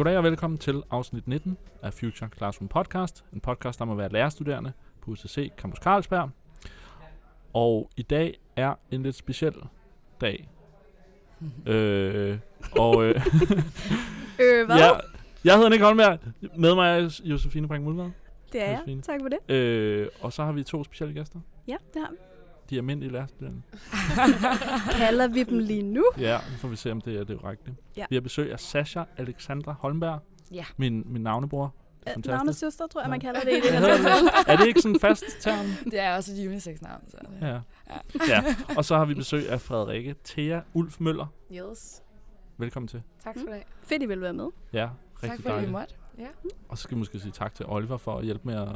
Goddag og velkommen til afsnit 19 af Future Classroom Podcast. En podcast om at være lærerstuderende på UCC Campus Carlsberg. Og i dag er en lidt speciel dag. øh, og øh, Øh, hvad? ja, jeg hedder Nick Holmberg. Med mig er Josefine Brink Mulvad. det er jeg. Josefine. Tak for det. Øh, og så har vi to specielle gæster. Ja, det har vi. De er almindelige lærerstuderende. Kalder vi dem lige nu? Ja, nu får vi se, om det er det rigtige. Ja. Vi har besøg af Sasha Alexandra Holmberg. Ja. Min, min navnebror. Øh, Fantastisk. Navnet søster, tror jeg, man Ja. kalder det i det her Ja. tilfælde. er det ikke sådan en fast term? Det er også et unisex-navn. Så det. Ja. ja. Og så har vi besøg af Frederikke Thea Ulf Møller. Yes. Velkommen til. Tak skal du have. Fedt, I vil være med. Ja, Tak rigtig for, at dejligt. måtte. Ja. Og så skal vi måske sige tak til Oliver for at hjælpe med at,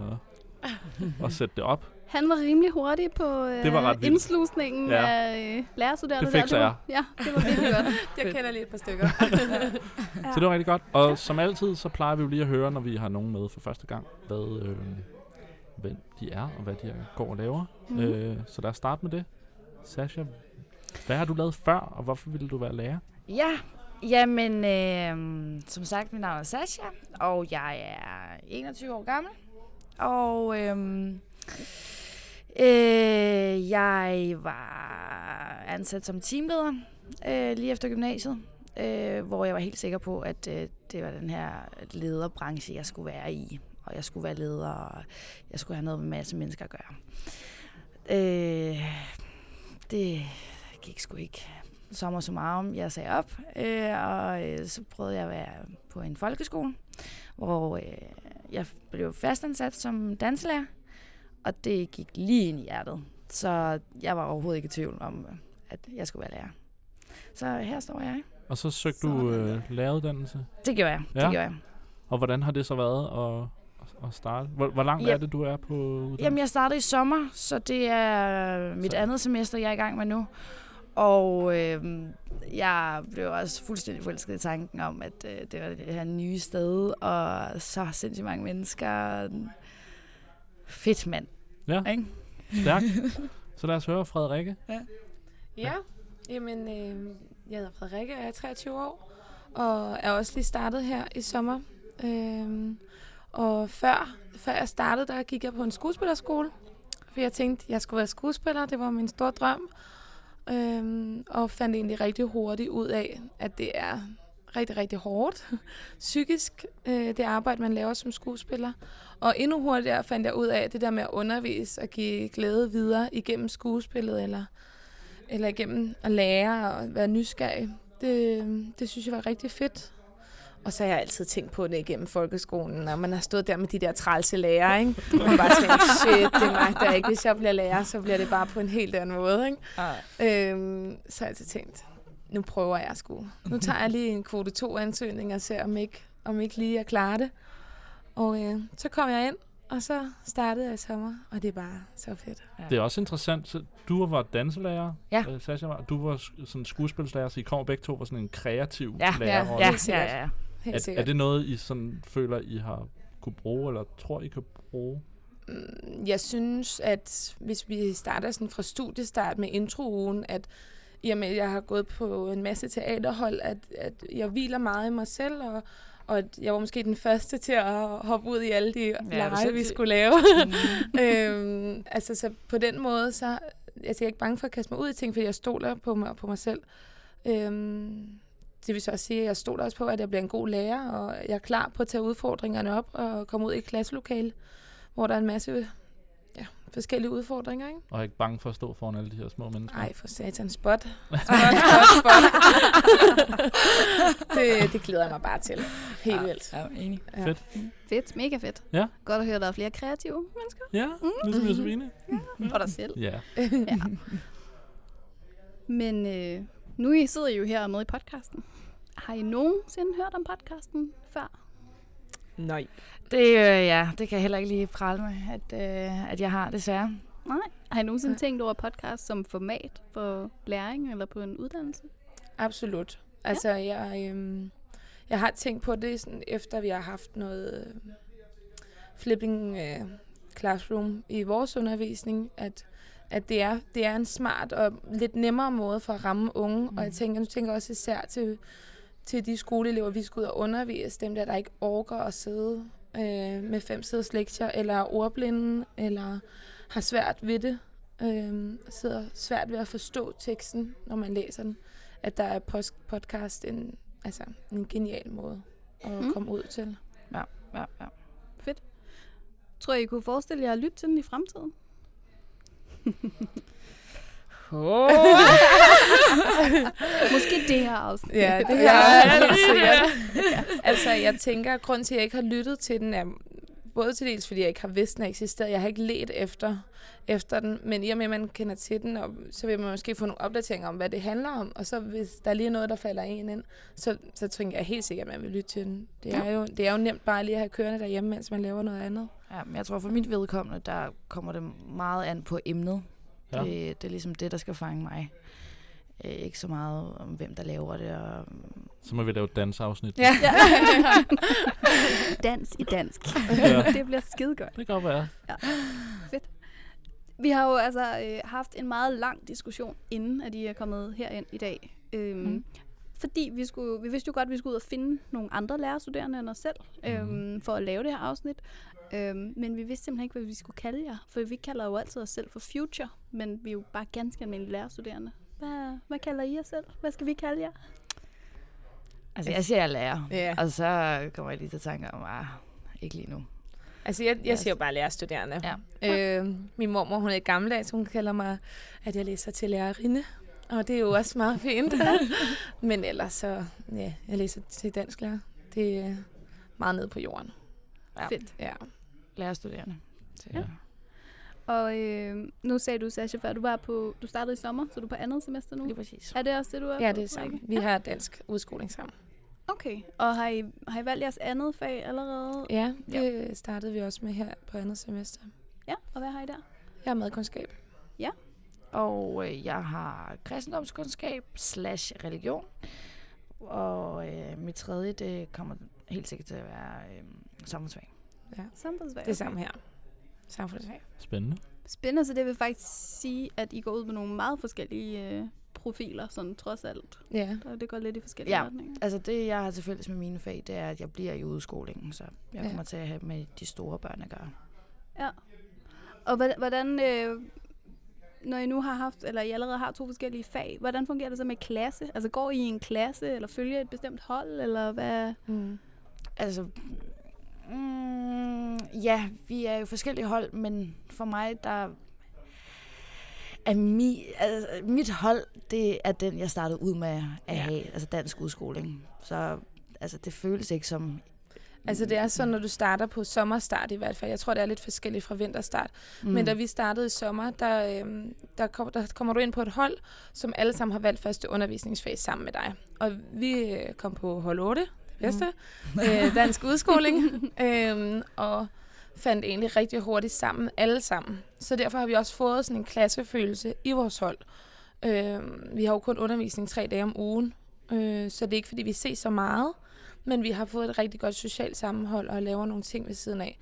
at sætte det op. Han var rimelig hurtig på øh, Det var ret vildt. indslusningen Ja. af øh, lærerstuderende. Det fikser der. var, Ja, det var virkelig godt. Jeg kender lige et par stykker. Ja. Så det var rigtig godt. Og som altid, så plejer vi jo lige at høre, når vi har nogen med for første gang, hvad, øh, hvem de er og hvad de går og laver. Mm. Øh, så lad os starte med det. Sasha, hvad har du lavet før, og hvorfor ville du være lærer? ja, jamen, øh, som sagt, mit navn er Sasha, og jeg er 21 år gammel. Og øh, øh, jeg var ansat som teamleder øh, lige efter gymnasiet, øh, hvor jeg var helt sikker på, at øh, det var den her lederbranche, jeg skulle være i. Og jeg skulle være leder, og jeg skulle have noget med en masse mennesker at gøre. Øh, det gik sgu ikke sommer om Jeg sagde op, øh, og øh, så prøvede jeg at være på en folkeskole, hvor øh, jeg blev fastansat som danselærer, og det gik lige ind i hjertet. Så jeg var overhovedet ikke i tvivl om, at jeg skulle være lærer. Så her står jeg. Og så søgte du øh, læreruddannelse. Det gjorde jeg. Ja. Det gjorde jeg. Og hvordan har det så været at, at starte? Hvor, hvor langt Ja. er det, du er på uddannelsen? Jamen, jeg startede i sommer, så det er mit Så- andet semester, jeg er i gang med nu. Og øh, jeg blev også fuldstændig forelsket i tanken om, at øh, det var det her nye sted, og så sindssygt mange mennesker. Fedt mand. Ja. Ikke? Stærkt. Så lad os høre Frederikke. Ja, jamen, øh, jeg hedder Frederikke, og jeg er 23 år, og er også lige startet her i sommer. Øh, og før, før jeg startede, der gik jeg på en skuespillerskole, for jeg tænkte, jeg skulle være skuespiller, det var min store drøm. Øh, og fandt egentlig rigtig hurtigt ud af, at det er rigtig, rigtig hårdt psykisk, øh, det arbejde, man laver som skuespiller. Og endnu hurtigere fandt jeg ud af, at det der med at undervise og give glæde videre igennem skuespillet, eller eller igennem at lære og være nysgerrig. Det, det synes jeg var rigtig fedt. Og så har jeg altid tænkt på det igennem folkeskolen, når man har stået der med de der trælse lærer, ikke? Og man bare tænkt, shit, det magter jeg ikke. Hvis jeg bliver lærer, så bliver det bare på en helt anden måde, ikke? Øhm, så har jeg altid tænkt, nu prøver jeg sgu. Nu tager jeg lige en kvote 2 ansøgning og ser, om ikke, om ikke lige jeg klarer det. Og øh, så kom jeg ind, og så startede jeg i sommer, og det er bare så fedt. Ja. Det er også interessant. Så du var danselærer, Ja. øh, Sasha var. Du var sådan skuespilslærer, så I kommer begge to var sådan en kreativ Ja, lærerrolle. Ja, Helt ja, sikkert. ja. Helt Er, sikkert. er det noget, I sådan føler, I har kunne bruge, eller tror, I kan bruge? Mm, Jeg synes, at hvis vi starter sådan fra studiestart med introugen, at at jeg har gået på en masse teaterhold, at, at jeg hviler meget i mig selv, og, og at jeg var måske den første til at hoppe ud i alle de du lege, vi skulle lave. Mm. øhm, altså, så på den måde, så altså, jeg er ikke bange for at kaste mig ud i ting, fordi jeg stoler på mig, på mig selv. Øhm, det vil så også sige, at jeg stoler også på, at jeg bliver en god lærer, og jeg er klar på at tage udfordringerne op og komme ud i et klasselokale, hvor der er en masse ja, forskellige udfordringer, ikke? Og er ikke bange for at stå foran alle de her små mennesker? Ej, for satan, spot. Spot, spot, spot. det, det glæder jeg mig bare til. Helt vildt. Ja, enig. Ja. Fedt. Fedt, mega fedt. Ja. Godt at høre, at der er flere kreative mennesker. Ja, ligesom Josefine. Og dig selv. Ja. Ja. Men øh, nu I sidder I jo her med i podcasten. Har I nogensinde hørt om podcasten før? Nej. Det, øh, ja, det kan jeg heller ikke lige prale med, at, øh, at jeg har, desværre. Nej. Har I nogensinde Nej. tænkt over podcast som format for læring eller på en uddannelse? Absolut. Altså, jeg, øhm, jeg har tænkt på det, sådan, efter vi har haft noget øh, flipping øh, classroom i vores undervisning, at, at det, er, det er en smart og lidt nemmere måde for at ramme unge. Mm. Og jeg tænker, nu tænker jeg også især til til de skoleelever, vi skal ud og undervise, dem der, der ikke orker at sidde øh, med fem siders lektier, eller er ordblinde, eller har svært ved det, øh, sidder svært ved at forstå teksten, når man læser den, at der er podcast en, altså, en genial måde at Mm. mm. komme ud til. Ja, ja. Tror I, I kunne forestille jer at lytte til den i fremtiden? Oh. Måske det her afsnit. Ja, det Ja, her helt er sikkert. sikkert. altså, jeg tænker, at grund til, at jeg ikke har lyttet til den, er både til dels, fordi jeg ikke har vidst, den har eksisteret. Jeg har ikke let efter, efter den, men i og med, at man kender til den, og så vil man måske få nogle opdateringer om, hvad det handler om. Og så hvis der lige er noget, der falder en ind, så, så tænker jeg helt sikkert, at man vil lytte til den. Det er, jo, det er jo nemt bare lige at have kørende derhjemme, mens man laver noget andet. Ja, men jeg tror for mit vedkommende, der kommer det meget an på emnet. Ja. Ja. Det, det er ligesom det, der skal fange mig. Øh, ikke så meget om, hvem der laver det. Og, Så må vi lave et dansafsnit. Ja. Dans i dansk. Ja. det bliver skide godt. Det kan godt være. Vi har jo altså øh, haft en meget lang diskussion, inden at I er kommet herind i dag. Øhm, Mm. mm. Fordi vi, skulle, vi vidste jo godt, at vi skulle ud og finde nogle andre lærerstuderende end os selv, øhm, for at lave det her afsnit. Øhm, men vi vidste simpelthen ikke, hvad vi skulle kalde jer. For vi kalder jo altid os selv for Future, men vi er jo bare ganske almindelige lærerstuderende. Hvad, hvad kalder I jer selv? Hvad skal vi kalde jer? altså, jeg siger, jeg er lærer. Ja. Og så kommer jeg lige til tanker om, ah, ikke lige nu. Altså, jeg, jeg Yes. siger jo bare lærerstuderende. Ja. Øh, min mormor, hun er gammeldags, hun kalder mig, at jeg læser til lærerinde. Og det er jo også meget fint. Men ellers så, ja, jeg læser til dansk lærer. Det er meget nede på jorden. Ja. Fedt. Ja. Lærerstuderende. Så, Ja. Og øh, nu sagde du, Sasha, før du var på, du startede i sommer, så du er på andet semester nu. Lige præcis. Er det også det, du er ja, på, det er samme. Rikke? Vi har dansk udskoling sammen. Okay. Og har I, har I valgt jeres andet fag allerede? Ja, det startede vi også med her på andet semester. Ja, og hvad har I der? Jeg har madkundskab. Og øh, jeg har kristendomskundskab slash religion. Og øh, mit tredje, det kommer helt sikkert til at være øh, samfundsfag. Ja, Samfundsfag. det er samme her. Samfundsfag. Spændende. Spændende, så det vil faktisk sige, at I går ud med nogle meget forskellige øh, profiler, sådan trods alt. Ja. Og det går lidt i forskellige Ja. retninger. Altså det, jeg har til fælles med mine fag, det er, at jeg bliver i udskolingen, så jeg Ja. kommer til at have med de store børn at gøre. Ja. Og hvordan, øh, når I nu har haft, eller I allerede har to forskellige fag, hvordan fungerer det så med klasse? Altså går I i en klasse, eller følger et bestemt hold, eller hvad? Mm. Altså, mm, ja, vi er jo forskellige hold, men for mig, der er mi, altså, mit hold, det er den, jeg startede ud med at Ja. have, altså dansk udskoling. Så altså, det føles ikke som... Altså det er sådan, når du starter på sommerstart i hvert fald. Jeg tror, det er lidt forskelligt fra vinterstart. Mm. Men da vi startede i sommer, der, øhm, der, kom, der kommer du ind på et hold, som alle sammen har valgt første undervisningsfag sammen med dig. Og vi øh, kom på hold 8, bedste, mm. øh, dansk udskoling, øhm, og fandt egentlig rigtig hurtigt sammen, alle sammen. Så derfor har vi også fået sådan en klassefølelse i vores hold. Øhm, vi har jo kun undervisning tre dage om ugen, øh, så det er ikke, fordi vi ses så meget, men vi har fået et rigtig godt socialt sammenhold og laver nogle ting ved siden af.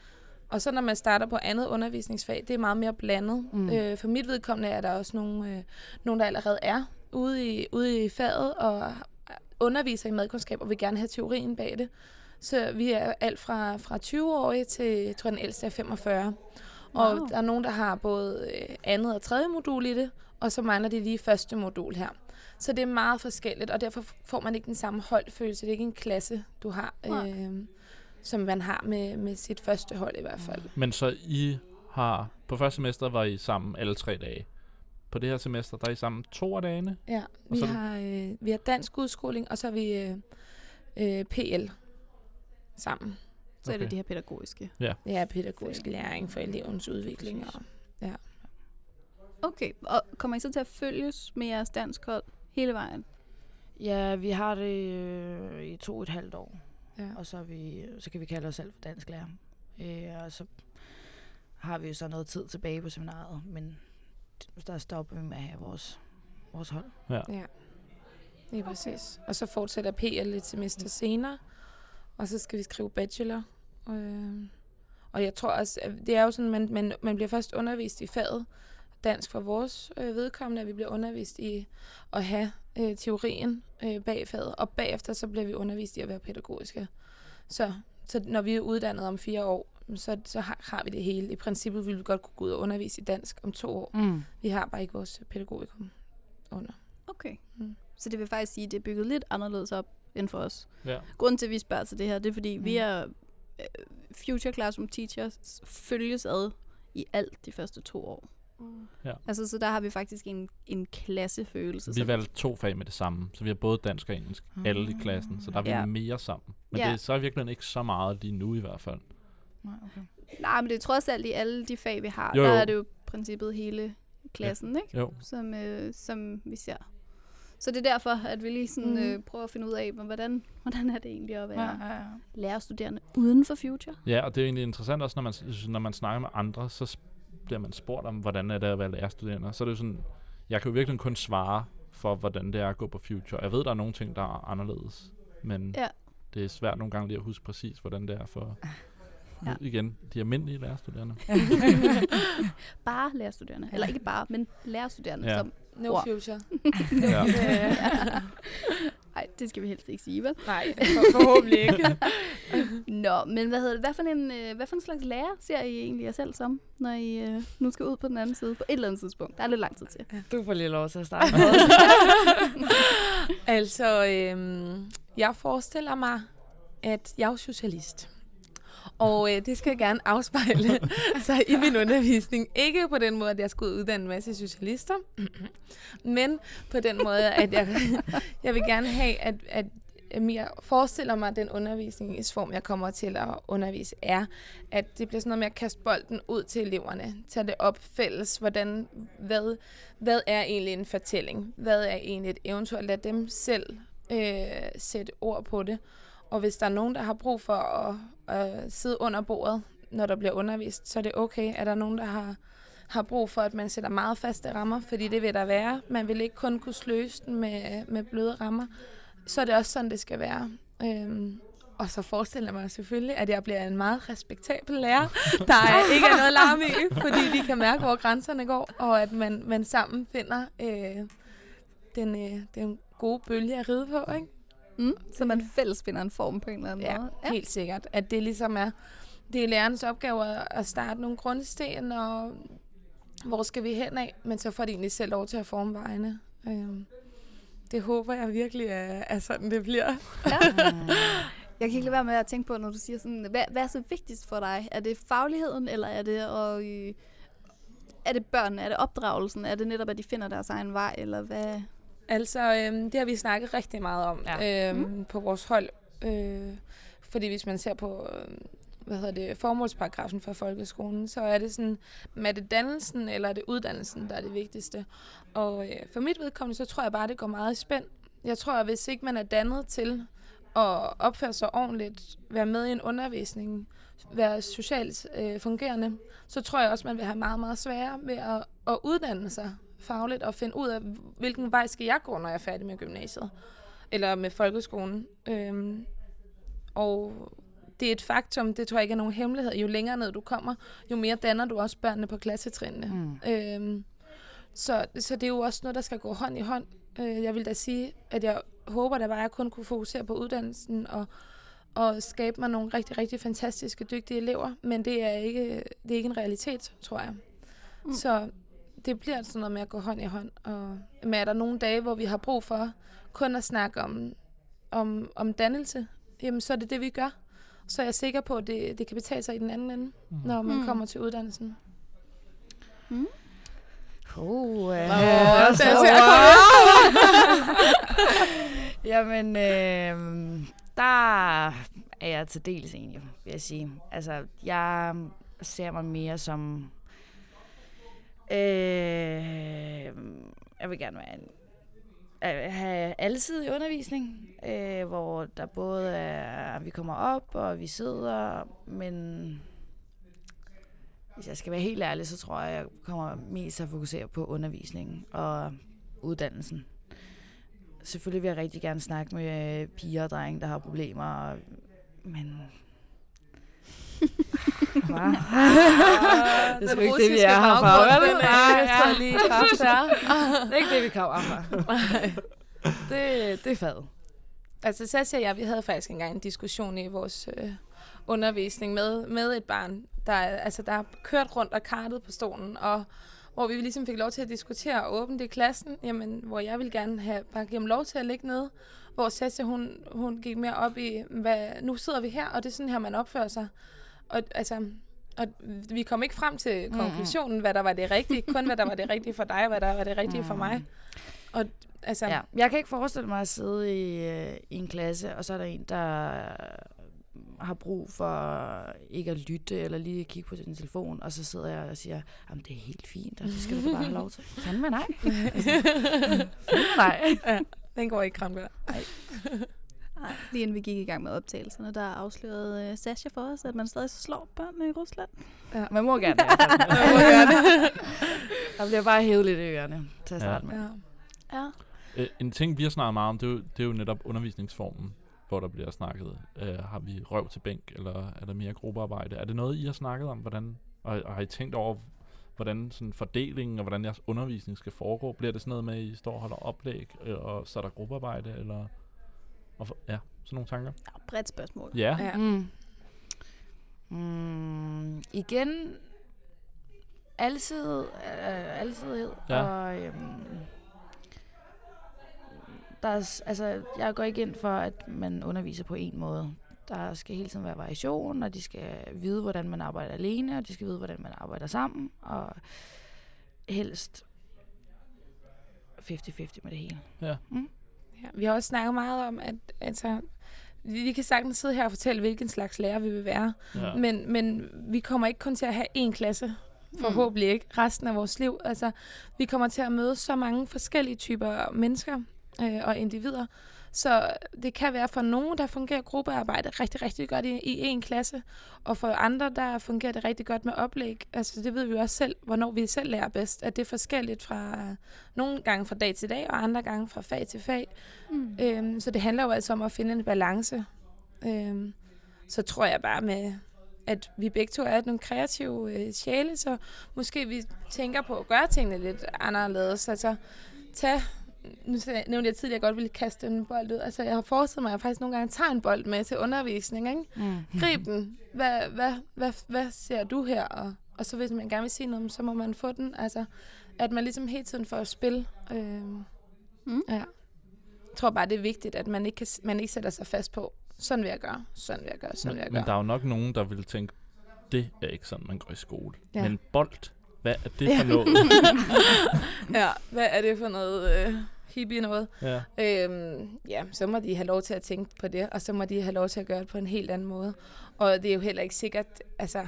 Og så når man starter på andet undervisningsfag, det er meget mere blandet. Mm. Øh, for mit vedkommende er der også nogle, øh, nogle der allerede er ude i, ude i faget og underviser i madkundskab og vil gerne have teorien bag det. Så vi er alt fra, fra 20-årige til, jeg tror den ældste er 45. Og Wow. der er nogen, der har både øh, andet og tredje modul i det, og så mangler de lige første modul her. Så det er meget forskelligt, og derfor får man ikke den samme holdfølelse. Det er ikke en klasse, du har, øh, som man har med, med sit første hold i hvert fald. Men så I har... På første semester var I sammen alle tre dage. På det her semester, der er I sammen to af dagene. Ja, vi så- har, øh, vi har dansk udskoling, og så har vi øh, øh, PL sammen. Så er Okay. det de her pædagogiske. Ja, pædagogisk læring for elevens udvikling. Og, Okay, og kommer I så til at følges med jeres dansk hold hele vejen? Ja, vi har det øh, i to og et halvt år, ja. og så, er vi, så kan vi kalde os selv for dansk lærer. Øh, og så har vi jo så noget tid tilbage på seminaret, men der stopper vi med at have vores, vores hold. Ja. ja, det er præcis. Og så fortsætter PL et semester senere, og så skal vi skrive bachelor. Øh, og jeg tror også, at det er jo sådan, man, man, man bliver først undervist i faget, dansk for vores øh, vedkommende, at vi bliver undervist i at have øh, teorien øh, bag faget, og bagefter så bliver vi undervist i at være pædagogiske. Så, så når vi er uddannet om fire år, så, så har, har vi det hele. I princippet ville vi godt kunne gå ud og undervise i dansk om to år. Mm. Vi har bare ikke vores pædagogikum under. Okay. Mm. Så det vil faktisk sige, at det er bygget lidt anderledes op end for os. Ja. Grunden til, at vi spørger til det her, det er, fordi mm. vi Mm. er øh, Future Classroom Teachers følges ad i alt de første to år. Altså, så der har vi faktisk en, en klassefølelse. Vi valgte to fag med det samme, så vi har både dansk og engelsk, alle i klassen, så der er vi Ja. mere sammen. Men Ja. det er så i virkeligheden ikke så meget lige nu i hvert fald. Nej, okay. Nej, men det er trods alt i alle de fag, vi har, Jo, der jo. er det jo i princippet hele klassen, ikke? Jo, Som, øh, som vi ser. Så det er derfor, at vi lige sådan, Mhm. øh, prøver at finde ud af, hvordan, hvordan er det egentlig at være Ja, ja, ja. lærerstuderende uden for Future. ja, og det er egentlig interessant også, når man, når man snakker med andre, så bliver man spurgt om, hvordan er det at være lærerstuderende. Så er det jo sådan, jeg kan jo virkelig kun svare for, hvordan det er at gå på Future. Jeg ved, der er nogle ting, der er anderledes, men Ja. det er svært nogle gange lige at huske præcis, hvordan det er for, Ja. ja. igen, de almindelige lærerstuderende. Bare lærerstuderende. Eller ikke bare, men lærerstuderende. Ja. Som, No Ord. future. ja. Nej, det skal vi helst ikke sige, vel? Nej, for, forhåbentlig ikke. Nå, men hvad hedder det? Hvad for en, øh, hvad for en slags lærer ser I egentlig jer selv som, når I øh, nu skal ud på den anden side på et eller andet tidspunkt? Der er lidt lang tid til. Du får lige lov til at starte. altså, øhm, jeg forestiller mig, at jeg er socialist. Og øh, det skal gerne afspejle sig i min undervisning. Ikke på den måde, at jeg og uddanne en masse socialister, men på den måde, at jeg, jeg vil gerne have, at, at jeg forestiller mig, at den undervisningsform, jeg kommer til at undervise, er, at det bliver sådan noget med at kaste bolden ud til eleverne. Tage det op fælles. Hvordan, hvad, hvad er egentlig en fortælling? Hvad er egentlig et eventyr? Lad dem selv øh, sætte ord på det. Og hvis der er nogen, der har brug for at, at sidde under bordet, når der bliver undervist, så er det okay. Er der nogen, der har, har brug for, at man sætter meget faste rammer? Fordi det vil der være. Man vil ikke kun kunne sløse den med, med bløde rammer. Så er det også sådan, det skal være. Øhm, og så forestiller jeg mig selvfølgelig, at jeg bliver en meget respektabel lærer, der er ikke er noget larm i, fordi de kan mærke, hvor grænserne går, og at man, man sammen finder øh, den, øh, den gode bølge at ride på, ikke? Mm, så man fælles finder en form på en eller anden Ja, måde. helt sikkert. At det ligesom er, det er lærernes opgave at- starte nogle grundsten, og hvor skal vi hen af, men så får de egentlig selv lov til at forme vejene. Øhm, det håber jeg virkelig er, er sådan, det bliver. Jeg kan ikke lade være med at tænke på, når du siger sådan, hvad, hvad er så vigtigst for dig? Er det fagligheden, eller er det at, øh, er det børnene? Er det opdragelsen? Er det netop, at de finder deres egen vej, eller hvad? Altså, øhm, det har vi snakket rigtig meget om Ja. øhm, mm. på vores hold. Øh, fordi hvis man ser på øh, hvad hedder det, formålsparagrafen for folkeskolen, så er det sådan, er det dannelsen eller er det uddannelsen, der er det vigtigste. Og øh, for mit vedkommende, så tror jeg bare, det går meget i spænd. Jeg tror, at hvis ikke man er dannet til at opføre sig ordentligt, være med i en undervisning, være socialt øh, fungerende, så tror jeg også, man vil have meget, meget sværere ved at, at uddanne sig fagligt og finde ud af, hvilken vej skal jeg gå, når jeg er færdig med gymnasiet. Eller med folkeskolen. Øhm, og det er et faktum, det tror jeg ikke er nogen hemmelighed. Jo længere ned du kommer, jo mere danner du også børnene på klassetrinene. Mm. Øhm, så, så det er jo også noget, der skal gå hånd i hånd. Øh, jeg vil da sige, at jeg håber da bare, at jeg kun kunne fokusere på uddannelsen og, og skabe mig nogle rigtig, rigtig fantastiske, dygtige elever. Men det er ikke, det er ikke en realitet, tror jeg. Mm. Så det bliver sådan noget med at gå hånd i hånd. Og, men er der nogle dage, hvor vi har brug for kun at snakke om, om, om dannelse, jamen så er det det, vi gør. Så er jeg sikker på, at det, det kan betale sig i den anden ende, Mhm. når man Mm. mm. kommer til uddannelsen. Oh, uh, der så, ser jeg Jamen, øh, der er jeg til dels enig, vil jeg sige. Altså, jeg ser mig mere som... Øh, jeg vil gerne være en, have altid alsidig undervisning, øh, hvor der både er, vi kommer op, og vi sidder, men hvis jeg skal være helt ærlig, så tror jeg, jeg kommer mest at fokusere på undervisningen og uddannelsen. Selvfølgelig vil jeg rigtig gerne snakke med piger og drenge, der har problemer, men det er sgu ikke det, vi er her for. Nej, efter ja. lige kraft her. Det er ikke det, vi kommer for. Det, det er fadet. Altså Sasha og jeg, vi havde faktisk engang en diskussion i vores øh, undervisning med, med et barn, der, er- altså, der er kørt rundt og kartet på stolen, og hvor vi ligesom fik lov til at diskutere og åbne det i klassen, jamen, hvor jeg ville gerne have bare give ham lov til at ligge nede, hvor Sasha, hun, hun gik mere op i, hvad, nu sidder vi her, og det er sådan her, man opfører sig. Og, altså, og vi kom ikke frem til konklusionen, hvad der var det rigtige, kun hvad der var det rigtige for dig, og hvad der var det rigtige for mig. Og altså, Ja. Jeg kan ikke forestille mig at sidde i, øh, i en klasse, og så er der en, der har brug for ikke at lytte, eller lige at kigge på sin telefon, og så sidder jeg og siger, jamen det er helt fint, og det skal du bare have lov til. Fandme nej. Fandme nej. den går ikke kram Nej, lige inden vi gik i gang med optagelserne, der afslørede uh, Sasha for os, at man stadig slår børn i Rusland. Man må gerne. fald. Man må gerne. Der bliver bare hævet lidt i ørerne til at Ja. starte med. Ja. Ja. Øh, en ting, vi har snakket meget om, det er jo, det er jo netop undervisningsformen, hvor der bliver snakket. Øh, har vi røv til bænk, eller er der mere gruppearbejde? Er det noget, I har snakket om? Hvordan, og, og har I tænkt over, hvordan sådan fordelingen og hvordan jeres undervisning skal foregå? Bliver det sådan noget med, at I står og holder oplæg, øh, og så er der gruppearbejde, eller... Og for, ja, sådan nogle tanker. ja bredt spørgsmål. Ja, Ja. Mm. Mm, igen, altid, øh, altid Ja. og øhm, der er, altså, jeg går ikke ind for, at man underviser på en måde. Der skal hele tiden være variation, og de skal vide, hvordan man arbejder alene, og de skal vide, hvordan man arbejder sammen, og helst 50-50 med det hele. ja. Ja, vi har også snakket meget om, at altså, vi vi kan sagtens sidde her og fortælle, hvilken slags lærer vi vil være. ja. Men, men vi kommer ikke kun til at have én klasse, forhåbentlig ikke, resten af vores liv. Altså, vi kommer til at møde så mange forskellige typer mennesker øh, og individer. Så det kan være for nogen, der fungerer gruppearbejde rigtig, rigtig godt i, i en klasse, og for andre, der fungerer det rigtig godt med oplæg. Altså det ved vi jo også selv, hvornår vi selv lærer bedst, at det er forskelligt fra nogle gange fra dag til dag, og andre gange fra fag til fag. Mm. Øhm, så det handler jo altså om at finde en balance. Øhm, så tror jeg bare med, at vi begge to er nogle kreative øh, sjæle, så måske vi tænker på at gøre tingene lidt anderledes. Altså, tag, nu nævnte jeg tidligere, at jeg godt ville kaste en bold ud. Altså, jeg har forestillet mig, at jeg faktisk nogle gange tager en bold med til undervisning. Ikke? Mm. Grib den. Hvad, hvad, hvad, hvad ser du her? Og, og så hvis man gerne vil sige noget, så må man få den. Altså, at man ligesom hele tiden får spil. Øhm, Mm. Ja. Jeg tror bare, det er vigtigt, at man ikke, kan, man ikke sætter sig fast på, sådan vil jeg gøre, sådan vil jeg gøre, sådan vil Men, jeg men gøre. der er jo nok nogen, der vil tænke, det er ikke sådan, man går i skole. Ja. Men bold, hvad er det for noget? ja, hvad er det for noget øh, hippie noget? ja. Øhm, ja, så må de have lov til at tænke på det, og så må de have lov til at gøre det på en helt anden måde. Og det er jo heller ikke sikkert, altså,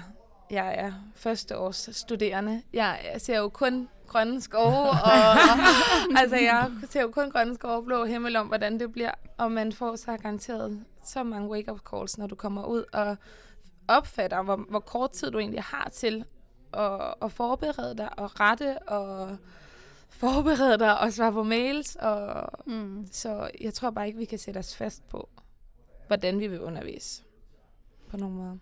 jeg er førsteårs studerende. Jeg, ser jo kun grønne skove, og altså, jeg ser jo kun grønne skove og blå himmel om, hvordan det bliver. Og man får så garanteret så mange wake-up calls, når du kommer ud og opfatter, hvor, hvor kort tid du egentlig har til at, at forberede dig og rette og forberede dig og svare på mails. Og, Mm. så jeg tror bare ikke, vi kan sætte os fast på, hvordan vi vil undervise på nogen måde.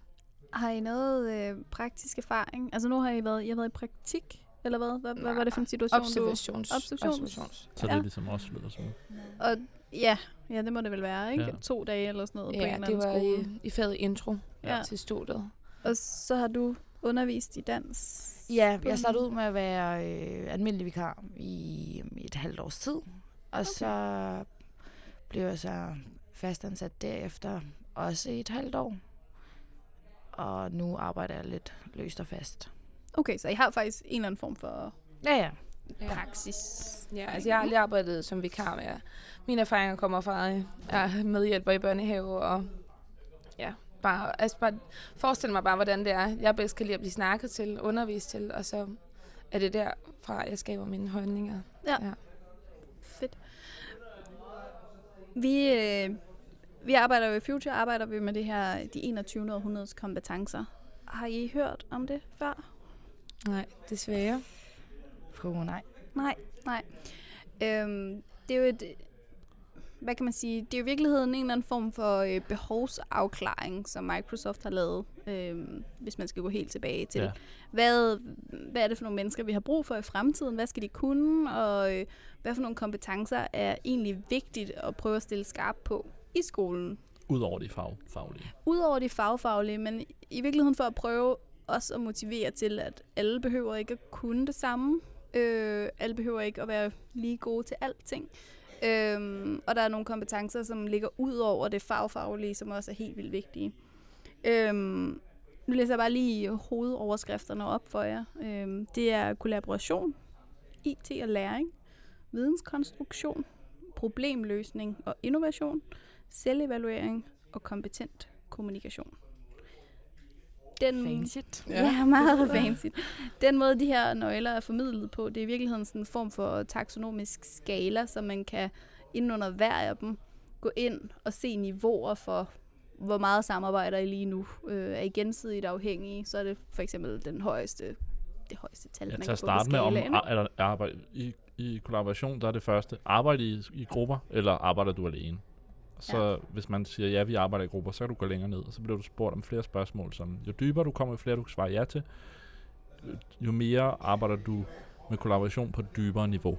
Har I noget øh, praktisk erfaring? Altså nu har I været, I har været i praktik, eller hvad? Hvad, hvad var det for en situation, Observations. Observations- Observations. Så Ja. det er ligesom også lyder som. du... Og ja, ja, det må det vel være, ikke? Ja. Ja. To dage eller sådan noget på en Ja, eller det anden var skole. i, i faget intro Ja. ja. til studiet. Og så har du undervist i dans. Ja, jeg startede ud med at være øh, almindelig vikar i, i et halvt års tid. Og okay. så blev jeg så fastansat derefter også i et halvt år. Og nu arbejder jeg lidt løst og fast. Okay, så I har faktisk en eller anden form for Ja, ja. Ja. praksis. Ja, altså jeg har aldrig arbejdet som vikar med. Mine erfaringer kommer fra, at jeg er medhjælper i børnehave, og ja, bare, altså bare forestil mig bare, hvordan det er. Jeg bedst kan lide at blive snakket til, undervist til, og så er det derfra, jeg skaber mine holdninger. Ja. Ja. Fedt. Vi, øh, vi arbejder jo i Future, arbejder vi med det her, de 21. århundredes kompetencer. Har I hørt om det før? Nej, desværre. Puh, nej. Nej, nej. Øhm, det er jo et, hvad kan man sige, det er jo i virkeligheden en eller anden form for øh, behovsafklaring, som Microsoft har lavet, øh, hvis man skal gå helt tilbage til. Ja. Hvad, hvad er det for nogle mennesker, vi har brug for i fremtiden? Hvad skal de kunne? Og øh, hvad for nogle kompetencer er egentlig vigtigt at prøve at stille skarp på i skolen? Udover de fag, faglige. Udover de fagfaglige, men i virkeligheden for at prøve også at motivere til, at alle behøver ikke at kunne det samme. Øh, alle behøver ikke at være lige gode til alting. Øhm, og der er nogle kompetencer, som ligger ud over det fagfaglige, som også er helt vildt vigtige. Øhm, nu læser jeg bare lige hovedoverskrifterne op for jer. Øhm, det er kollaboration, IT og læring, videnskonstruktion, problemløsning og innovation, selvevaluering og kompetent kommunikation. Den, Fancy. Ja, ja meget fancy. Den måde, de her nøgler er formidlet på, det er i virkeligheden sådan en form for taksonomisk skala, så man kan inden under hver af dem gå ind og se niveauer for, hvor meget samarbejder I lige nu. Øh, er I gensidigt afhængige, så er det for eksempel den højeste, det højeste tal, Ja, man til kan at få på starte med, om er der arbejde i, i kollaboration, der er det første. Arbejde i, i grupper, eller arbejder du alene? Så ja. hvis man siger, ja, vi arbejder i grupper, så kan du gå længere ned, og så bliver du spurgt om flere spørgsmål, som jo dybere du kommer, jo flere du kan svare ja til, jo mere arbejder du med kollaboration på et dybere niveau.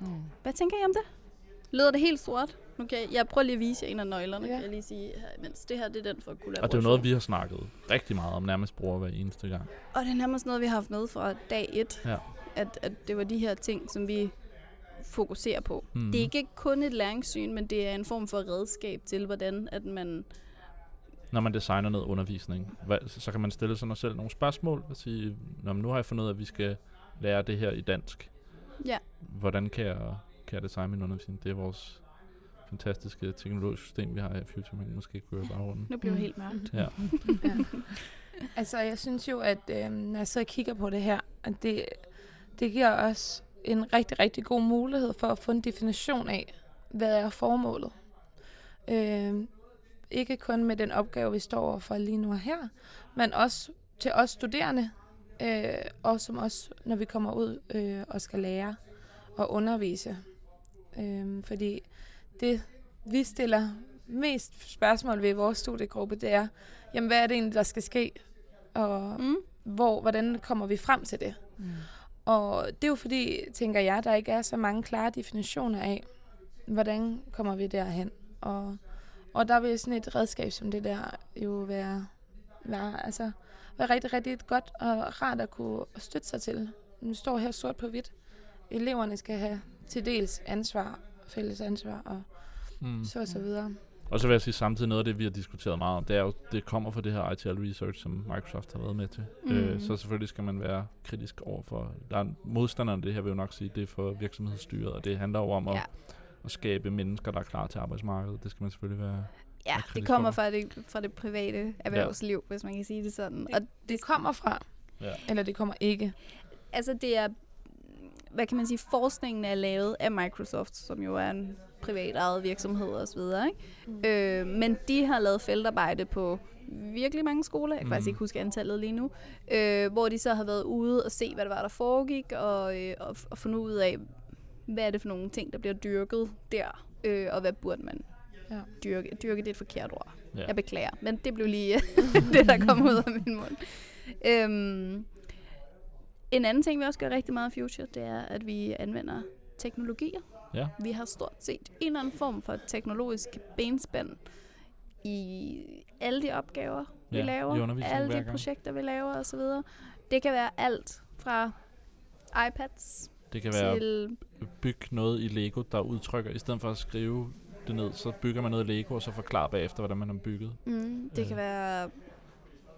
Hmm. Hvad tænker I om det? Lyder det helt sort? Nu kan jeg, jeg prøver lige at vise jer en af nøglerne, Ja. kan jeg lige sige, mens det her det er den for kollaboration. Og det er jo noget, vi har snakket rigtig meget om, nærmest bruger hver eneste gang. Og det er nærmest noget, vi har haft med fra dag et. Ja. At, at det var de her ting, som vi fokuserer på. Mm. Det er ikke kun et læringssyn, men det er en form for redskab til, hvordan at man... Når man designer noget undervisning, hvad, så kan man stille sig selv nogle spørgsmål og sige, Nå, men nu har jeg fundet ud af, at vi skal lære det her i dansk. Ja. Hvordan kan jeg, kan jeg designe min undervisning? Det er vores fantastiske teknologiske system, vi har i Future, men måske kunne jeg bare rundt. Nu bliver det helt mørkt. Ja. Ja. Altså, jeg synes jo, at øh, når jeg sidder og kigger på det her, at det, det giver os en rigtig, rigtig god mulighed for at få en definition af, hvad er formålet. Øh, ikke kun med den opgave, vi står overfor lige nu og her, men også til os studerende, øh, og som også, når vi kommer ud øh, og skal lære og undervise. Øh, fordi det, vi stiller mest spørgsmål ved i vores studiegruppe, det er, jamen hvad er det egentlig, der skal ske? Og Mm. hvor, hvordan kommer vi frem til det? Mm. Og det er jo fordi, tænker jeg, der ikke er så mange klare definitioner af, hvordan kommer vi derhen? Og, og der vil sådan et redskab som det der jo være, være, altså, være rigtig, rigtig godt og rart at kunne støtte sig til. Nu står her sort på hvidt. Eleverne skal have til dels ansvar, fælles ansvar og Mm. så og så videre. Og så vil jeg sige samtidig noget af det, vi har diskuteret meget om, det er jo, det kommer fra det her ITL Research, som Microsoft har været med til. Mm. Øh, så selvfølgelig skal man være kritisk over for, der er modstanderne af det her, vil jo nok sige, det er for virksomhedsstyret, og det handler jo om at, Ja. at skabe mennesker, der er klar til arbejdsmarkedet. Det skal man selvfølgelig være. Ja, er det kommer over. fra det, fra det private erhvervsliv, ja. hvis man kan sige det sådan. Og Det kommer fra, Ja. eller det kommer ikke. altså det er, hvad kan man sige, forskningen er lavet af Microsoft, som jo er en privat ejet virksomhed og så videre, ikke? Mm. Øh, men de har lavet feltarbejde på virkelig mange skoler, jeg kan mm. faktisk ikke huske antallet lige nu, øh, hvor de så har været ude og se, hvad det var, der foregik, og, øh, og, og fundet ud af, hvad er det for nogle ting, der bliver dyrket der, øh, og hvad burde man Ja. dyrke. Dyrke det er et forkert ord. Ja. Jeg beklager, men det blev lige det, der kom ud af min mund. Øhm, en anden ting, vi også gør rigtig meget i Future, det er, at vi anvender teknologier. Ja. Vi har stort set en eller anden form for teknologisk benspænd i alle de opgaver, vi Ja, laver, alle de projekter, vi laver osv. Det kan være alt fra iPads Det kan være til... bygge noget i Lego, der udtrykker, i stedet for at skrive det ned, så bygger man noget i Lego, og så forklarer bagefter, hvordan man har bygget. Mm, det Ja. kan være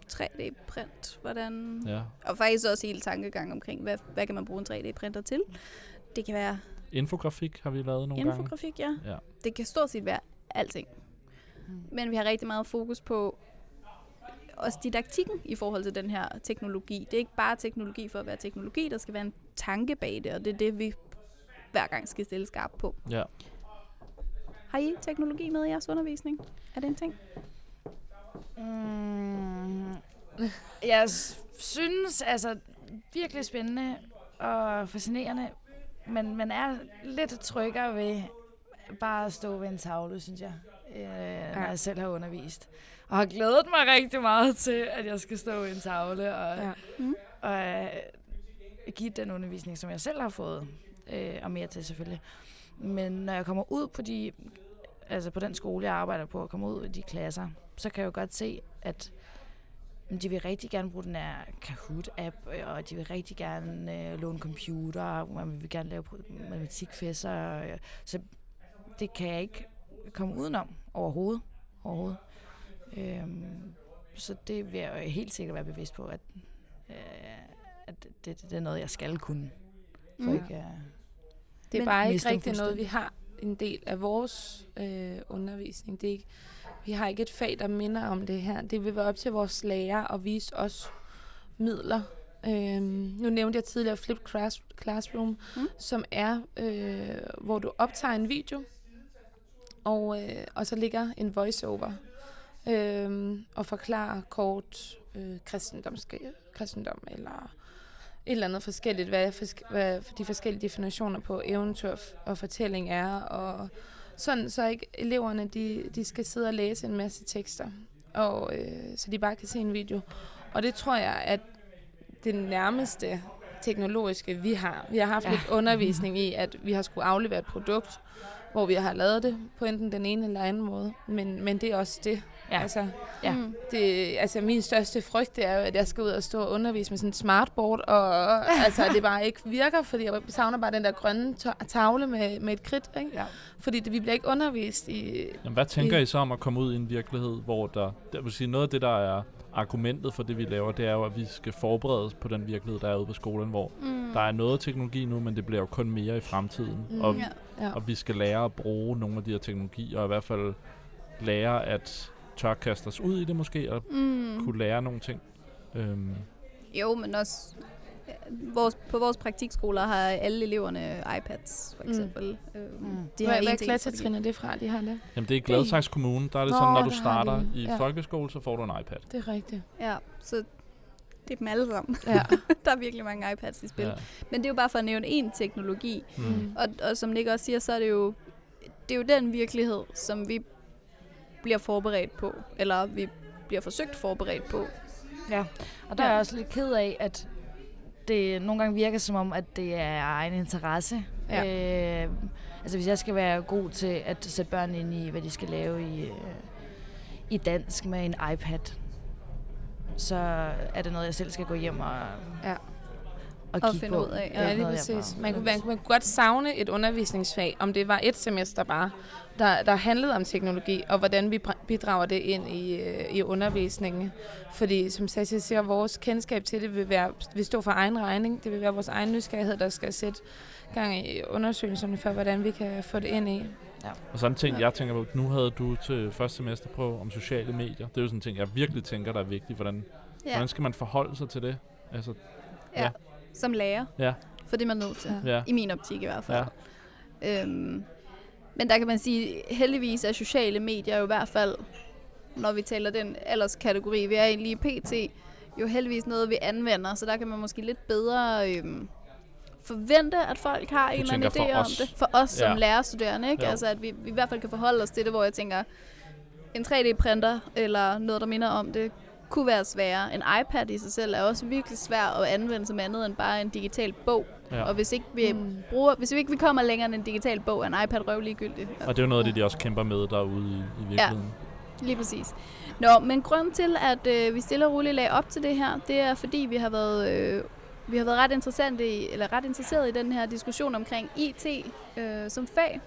3D-print, hvordan Ja. Og faktisk også hele tankegang omkring, hvad, hvad kan man bruge en 3D-printer til. Det kan være Infografik har vi lavet nogle gange. infografik, ja. Ja. Det kan stort set være alting. Mm. Men vi har rigtig meget fokus på også didaktikken i forhold til den her teknologi. Det er ikke bare teknologi for at være teknologi, der skal være en tanke bag det, og det er det, vi hver gang skal stille skarp på. Ja. Har I teknologi med i jeres undervisning? Er det en ting? Mm, jeg synes, altså, virkelig spændende og fascinerende, men man er lidt tryggere ved bare at stå ved en tavle, synes jeg, øh, når jeg selv har undervist. Og har glædet mig rigtig meget til, at jeg skal stå ved en tavle og, Ja. Mm. og øh, give den undervisning, som jeg selv har fået, øh, og mere til selvfølgelig. Men når jeg kommer ud på de, altså på den skole, jeg arbejder på, og kommer ud i de klasser, så kan jeg jo godt se, at de vil rigtig gerne bruge den her Kahoot-app, og de vil rigtig gerne øh, låne computer, og man vil gerne lave matematikfæsser. Øh, så det kan jeg ikke komme udenom overhovedet. overhovedet. Øhm, så det vil jeg helt sikkert være bevidst på, at, øh, at det, det er noget, jeg skal kunne. For Mm. ikke, øh, Det er bare ikke rigtig noget, vi har en del af vores øh, undervisning. Det er ikke, vi har ikke et fag, der minder om det her. Det vil være op til vores lærer at vise os midler. Øhm, nu nævnte jeg tidligere Flip Class, Classroom, Mm. som er, øh, hvor du optager en video, og, øh, og så ligger en voiceover øh, og forklarer kort øh, kristendom eller et eller andet forskelligt, hvad, hvad de forskellige definitioner på eventyr og fortælling er, og sådan, så ikke eleverne, de, de skal sidde og læse en masse tekster, og, øh, så de bare kan se en video. Og det tror jeg, at det nærmeste teknologiske, vi har. Vi har haft Ja. lidt undervisning i, at vi har skulle aflevere et produkt, hvor vi har lavet det på enten den ene eller anden måde. Men, men det er også det. Ja. Altså, Ja. Mm. det, altså min største frygt det er jo, at jeg skal ud og stå og undervise med sådan et smartboard, og altså, det bare ikke virker, fordi jeg savner bare den der grønne ta- tavle med, med et kridt, ikke? Ja. Fordi det, vi bliver ikke undervist i... Jamen, hvad tænker I- I så om at komme ud i en virkelighed, hvor der... Det vil sige, noget af det, der er argumentet for det, vi laver, det er jo, at vi skal forberedes på den virkelighed, der er ude på skolen, hvor Mm. der er noget teknologi nu, men det bliver jo kun mere i fremtiden. Mm. Og, Ja. Ja. og vi skal lære at bruge nogle af de her teknologier, og i hvert fald lære at tør kaste os ud i det måske, og Mm. kunne lære nogle ting. Øhm, Jo, men også øh, vores, på vores praktikskoler har alle eleverne iPads, for Mm. eksempel. Mm. Øh, Mm. de Hvad, har hvad ting klassetrin er det fra, de har det? jamen, det er Gladsaxe Kommune. Der er det Nå, sådan, når du starter de- i ja. folkeskole, så får du en iPad. Det er rigtigt. Ja, så det er dem alle sammen. Ja. der er virkelig mange iPads i spil. Ja. Ja. Men det er jo bare for at nævne én teknologi. Mm. Og, og som Nick også siger, så er det jo, det er jo den virkelighed, som vi bliver forberedt på. Eller vi bliver forsøgt forberedt på. Ja, og der Ja. er jeg også lidt ked af, at det nogle gange virker som om, at det er egen interesse. Ja. Øh, altså hvis jeg skal være god til at sætte børn ind i, hvad de skal lave i, øh, i dansk med en iPad, så er det noget, jeg selv skal gå hjem og, Ja. og, Og finde på. ud af, ja. Ja, lige præcis. Man kunne, man, man kunne godt savne et undervisningsfag, om det var et semester bare, der, der handlede om teknologi, og hvordan vi bidrager det ind i, øh, i undervisningen. Fordi, som Sassi siger, vores kendskab til det vil, være, vil stå for egen regning. Det vil være vores egen nysgerrighed, der skal sætte gang i undersøgelserne for, hvordan vi kan få det ind i. Og sådan en ting, Ja. jeg tænker på, nu havde du til første semester på om sociale medier. Det er jo sådan en ting, jeg virkelig tænker, der er vigtigt. Hvordan, ja. Ja, hvordan skal man forholde sig til det? Altså, ja. ja. som lærer. Ja. For det er man nødt til. ja. I min optik i hvert fald. Ja. Øhm, men der kan man sige, heldigvis er sociale medier jo i hvert fald, når vi taler den alderskategori, vi er i lige pt, jo heldigvis noget, vi anvender, så der kan man måske lidt bedre øhm, forvente, at folk har en eller anden idé om os. det. For os som Ja. lærerstuderende, ikke? Ja. Altså, at vi, vi i hvert fald kan forholde os til det, hvor jeg tænker, en 3D-printer eller noget, der minder om det, kunne være sværere. En iPad i sig selv er også virkelig svær at anvende som andet end bare en digital bog. ja. Og hvis ikke vi Mm. bruger, hvis vi ikke vi kommer længere end en digital bog, er en iPad røv ligegyldig. Og det er jo noget af det, de også kæmper med derude i, i virkeligheden. Lige præcis. Nå, men grund til, at øh, vi stille og roligt lagde op til det her, det er fordi, vi har været, øh, vi har været ret, interessante i, eller ret interesseret i den her diskussion omkring IT øh, som fag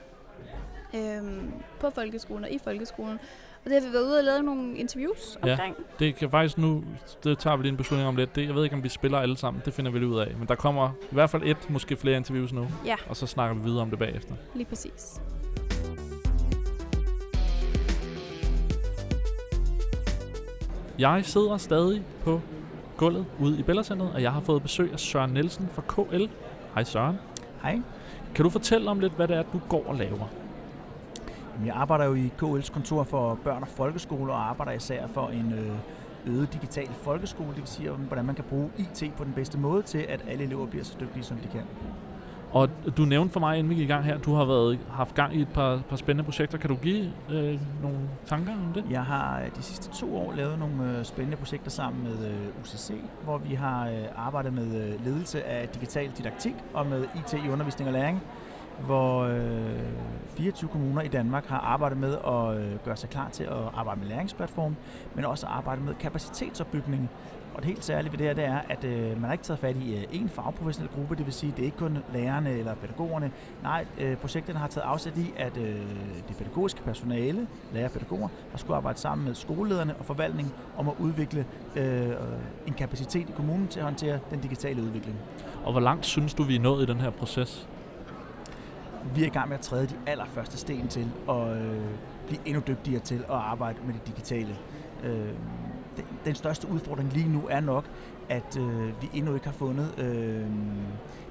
øh, på folkeskolen og i folkeskolen. Og det har vi været ude og lavet nogle interviews Ja. omkring. Det kan faktisk nu, det tager vi lige en beslutning om lidt. Det, jeg ved ikke, om vi spiller alle sammen. Det finder vi lige ud af. Men der kommer i hvert fald et, måske flere interviews nu. Ja. Og så snakker vi videre om det bagefter. Lige præcis. Jeg sidder stadig på gulvet ude i Bellacenteret, og jeg har fået besøg af Søren Nielsen fra KL. Hej Søren. Hej. Kan du fortælle om lidt, hvad det er, du går og laver? Jeg arbejder jo i KL's kontor for børn og folkeskole, og arbejder især for en øh, øget digital folkeskole. Det vil sige, hvordan man kan bruge IT på den bedste måde til, at alle elever bliver så dygtige, som de kan. Og du nævnte for mig, inden vi gik i gang her, du har været, haft gang i et par, par spændende projekter. Kan du give øh, nogle tanker om det? Jeg har øh, de sidste to år lavet nogle øh, spændende projekter sammen med øh, UCC, hvor vi har øh, arbejdet med øh, ledelse af digital didaktik og med IT i undervisning og læring, hvor øh, 24 kommuner i Danmark har arbejdet med at øh, gøre sig klar til at arbejde med læringsplatform, men også arbejde med kapacitetsopbygning og det helt særlige ved det her, det er, at øh, man har ikke taget fat i øh, fagprofessionel gruppe, det vil sige, det er ikke kun lærerne eller pædagogerne. Nej, øh, projekterne har taget afsæt i, at øh, det pædagogiske personale, lærer og pædagoger, har skulle arbejde sammen med skolelederne og forvaltningen om at udvikle øh, en kapacitet i kommunen til at håndtere den digitale udvikling. Og hvor langt synes du, vi er nået i den her proces? Vi er i gang med at træde de allerførste sten til at øh, blive endnu dygtigere til at arbejde med det digitale. Øh, den største udfordring lige nu er nok, at øh, vi endnu ikke har fundet øh,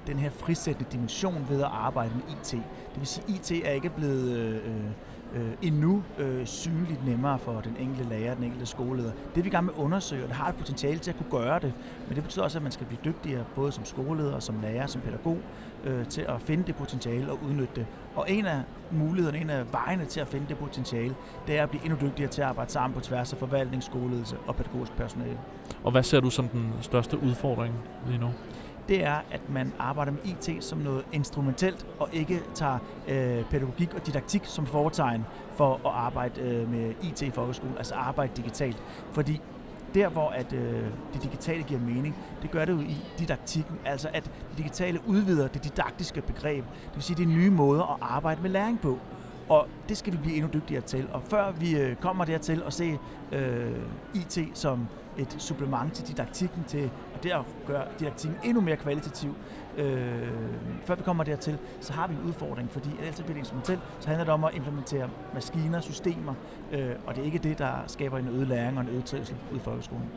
den her frisættende dimension ved at arbejde med IT. Det vil sige, at IT er ikke blevet øh, øh øh, endnu øh, synligt nemmere for den enkelte lærer, den enkelte skoleleder. Det er vi i gang med at undersøge, og det har et potentiale til at kunne gøre det. Men det betyder også, at man skal blive dygtigere, både som skoleleder, som lærer, som pædagog, øh, til at finde det potentiale og udnytte det. Og en af mulighederne, en af vejene til at finde det potentiale, det er at blive endnu dygtigere til at arbejde sammen på tværs af forvaltning, skoleledelse og pædagogisk personale. Og hvad ser du som den største udfordring lige nu? Det er, at man arbejder med IT som noget instrumentelt, og ikke tager øh, pædagogik og didaktik som foretegn for at arbejde øh, med IT i folkeskolen, altså arbejde digitalt. Fordi der, hvor at, øh, det digitale giver mening, det gør det jo i didaktikken, altså at det digitale udvider det didaktiske begreb, det vil sige, det er nye måder at arbejde med læring på. Og det skal vi blive endnu dygtigere til. Og før vi øh, kommer dertil at se øh, IT som et supplement til didaktikken, til og det at gøre didaktikken endnu mere kvalitativ, øh, før vi kommer dertil, så har vi en udfordring, fordi altid bliver det instrumentelt, så handler det om at implementere maskiner, systemer, øh, og det er ikke det, der skaber en øget læring og en øget trivsel ud i folkeskolen.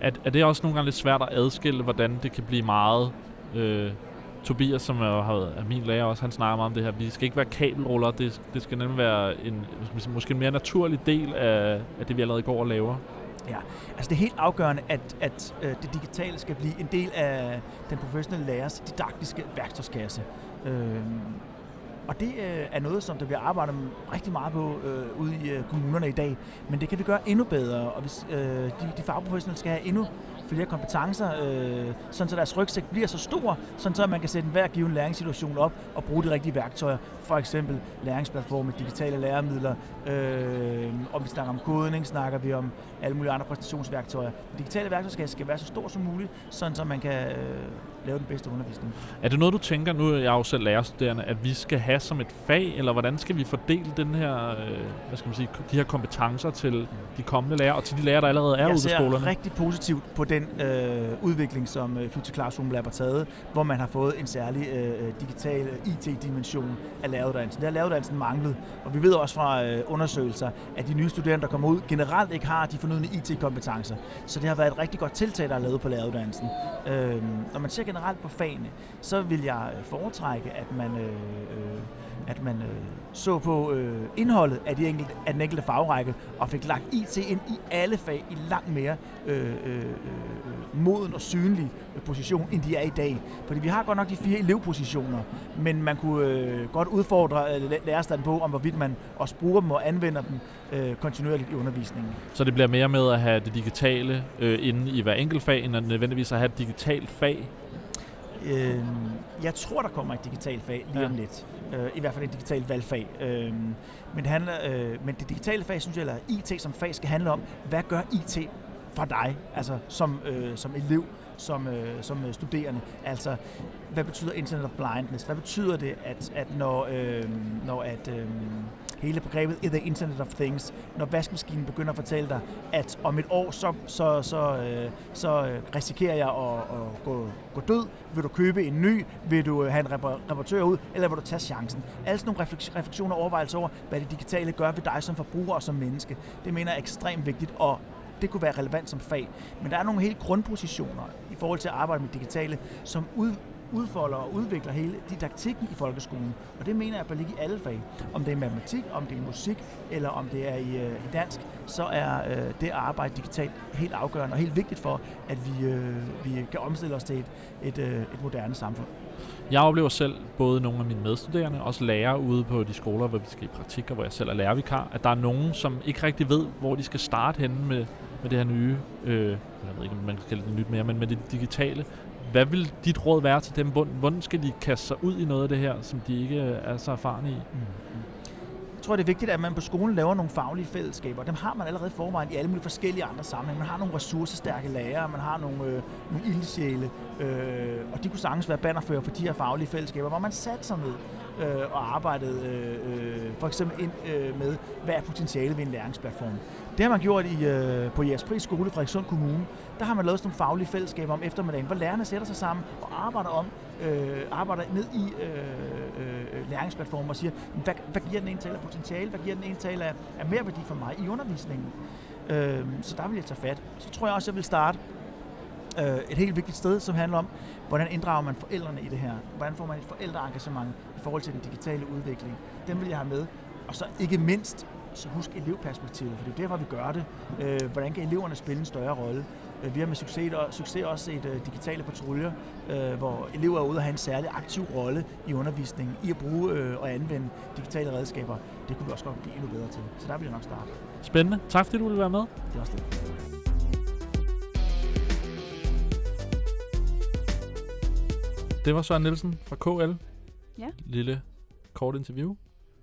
Er, er det også nogle gange lidt svært at adskille, hvordan det kan blive meget øh, Tobias, som er, er min lærer også, han snakker meget om det her. Vi skal ikke være kabelruller. Det, det skal nemlig være en, måske en mere naturlig del af, af det, vi allerede går og laver. Ja, altså det er helt afgørende, at, at øh, det digitale skal blive en del af den professionelle lærers didaktiske værktøjskasse. Øh, og det øh, er noget, som der bliver arbejdet rigtig meget på øh, ude i øh, kommunerne i dag. Men det kan vi gøre endnu bedre, og hvis øh, de, de fagprofessionelle skal have endnu flere kompetencer, øh, sådan så deres rygsæk bliver så stor, sådan så man kan sætte en hver given læringssituation op og bruge de rigtige værktøjer. For eksempel læringsplatforme, digitale læremidler. Øh, om vi snakker om kodning, snakker vi om alle mulige andre præstationsværktøjer. De digitale værktøjer skal være så stor som muligt, sådan så man kan øh, lave den bedste undervisning. Er det noget, du tænker, nu er jeg jo selv lærerstuderende, at vi skal have som et fag, eller hvordan skal vi fordele den her, øh, hvad skal man sige, de her kompetencer til de kommende lærere, og til de lærere, der allerede er jeg ude på skolerne? Jeg ser rigtig positivt på den øh, udvikling, som øh, Future Classroom Lab har taget, hvor man har fået en særlig øh, digital øh, IT-dimension af læreruddannelsen. Det har læreruddannelsen manglet, og vi ved også fra øh, undersøgelser, at de nye studerende, der kommer ud, generelt ikke har de fornødne IT-kompetencer. Så det har været et rigtig godt tiltag, der er lavet på læreruddannelsen. Øh, når man ser generelt på fagene, så vil jeg øh, foretrække, at man, øh, øh, at man øh, så på øh, indholdet af, de enkelte, af den enkelte fagrække og fik lagt IT ind i alle fag i langt mere øh, øh, øh, moden og synlig øh, position, end de er i dag. Fordi vi har godt nok de fire elevpositioner, men man kunne øh, godt udfordre øh, lærerstanden på, om hvorvidt man også bruger dem og anvender dem øh, kontinuerligt i undervisningen. Så det bliver mere med at have det digitale øh, inde i hver enkelt fag, end at nødvendigvis at have et digitalt fag Øh, jeg tror, der kommer et digitalt fag lige ja. om lidt. Øh, I hvert fald et digitalt valgfag. Øh, men, det handler, øh, men det digitale fag, synes jeg, eller IT som fag, skal handle om, hvad gør IT for dig, altså som, øh, som elev, som, øh, som øh, studerende. Altså, hvad betyder Internet of Blindness? Hvad betyder det, at, at når, øh, når at, øh, hele begrebet The Internet of Things, når vaskemaskinen begynder at fortælle dig, at om et år, så, så, så, øh, så øh, risikerer jeg at, at gå, gå død, vil du købe en ny, vil du øh, have en reparatør ud, eller vil du tage chancen? Alle sådan nogle refleksioner og overvejelser over, hvad det digitale gør ved dig som forbruger og som menneske, det mener jeg er ekstremt vigtigt, og det kunne være relevant som fag. Men der er nogle helt grundpositioner i forhold til at arbejde med digitale, som ud, udfolder og udvikler hele didaktikken i folkeskolen. Og det mener jeg bør ligge i alle fag. Om det er matematik, om det er musik, eller om det er i, øh, i dansk, så er øh, det at arbejde digitalt helt afgørende og helt vigtigt for, at vi, øh, vi kan omstille os til et, et, øh, et moderne samfund. Jeg oplever selv, både nogle af mine medstuderende, også lærere ude på de skoler, hvor vi skal i praktik, og hvor jeg selv er lærervikar, at der er nogen, som ikke rigtig ved, hvor de skal starte henne med, med det her nye, øh, jeg ved ikke, om man skal det nyt mere, men med det digitale. Hvad vil dit råd være til dem? Hvordan skal de kaste sig ud i noget af det her, som de ikke øh, er så erfarne i? Mm. Jeg tror, det er vigtigt, at man på skolen laver nogle faglige fællesskaber. Dem har man allerede forvejen i alle mulige forskellige andre sammenhænge. Man har nogle ressourcestærke lærere, man har nogle, øh, nogle ildsjæle, øh, og de kunne sagtens være bannerfører for de her faglige fællesskaber, hvor man satte sig ned øh, og arbejdede øh, øh for eksempel ind øh, med, hvad er potentialet ved en læringsplatform. Det har man gjort i, øh, på Jægerspris skole i Frederikssund Kommune. Der har man lavet sådan nogle faglige fællesskaber om eftermiddagen, hvor lærerne sætter sig sammen og arbejder om, øh, arbejder ned i øh, øh, øh læringsplatformen og siger, hvad, hvad giver den ene tale af potentiale, hvad giver den ene tale af, af mere værdi for mig i undervisningen. Øh, så der vil jeg tage fat. Så tror jeg også, jeg vil starte øh, et helt vigtigt sted, som handler om, hvordan inddrager man forældrene i det her? Hvordan får man et forældreengagement i forhold til den digitale udvikling? Dem vil jeg have med. Og så ikke mindst, så husk elevperspektivet, for det er derfor, vi gør det. Øh, hvordan kan eleverne spille en større rolle? Øh, vi har med succes, succes også set uh, digitale patruljer, uh, hvor elever er ude og have en særlig aktiv rolle i undervisningen, i at bruge uh, og anvende digitale redskaber. Det kunne vi også godt blive endnu bedre til. Så der vil jeg nok starte. Spændende. Tak fordi du ville være med. Det er også det. Det var Søren Nielsen fra KL. Ja. Lille kort interview.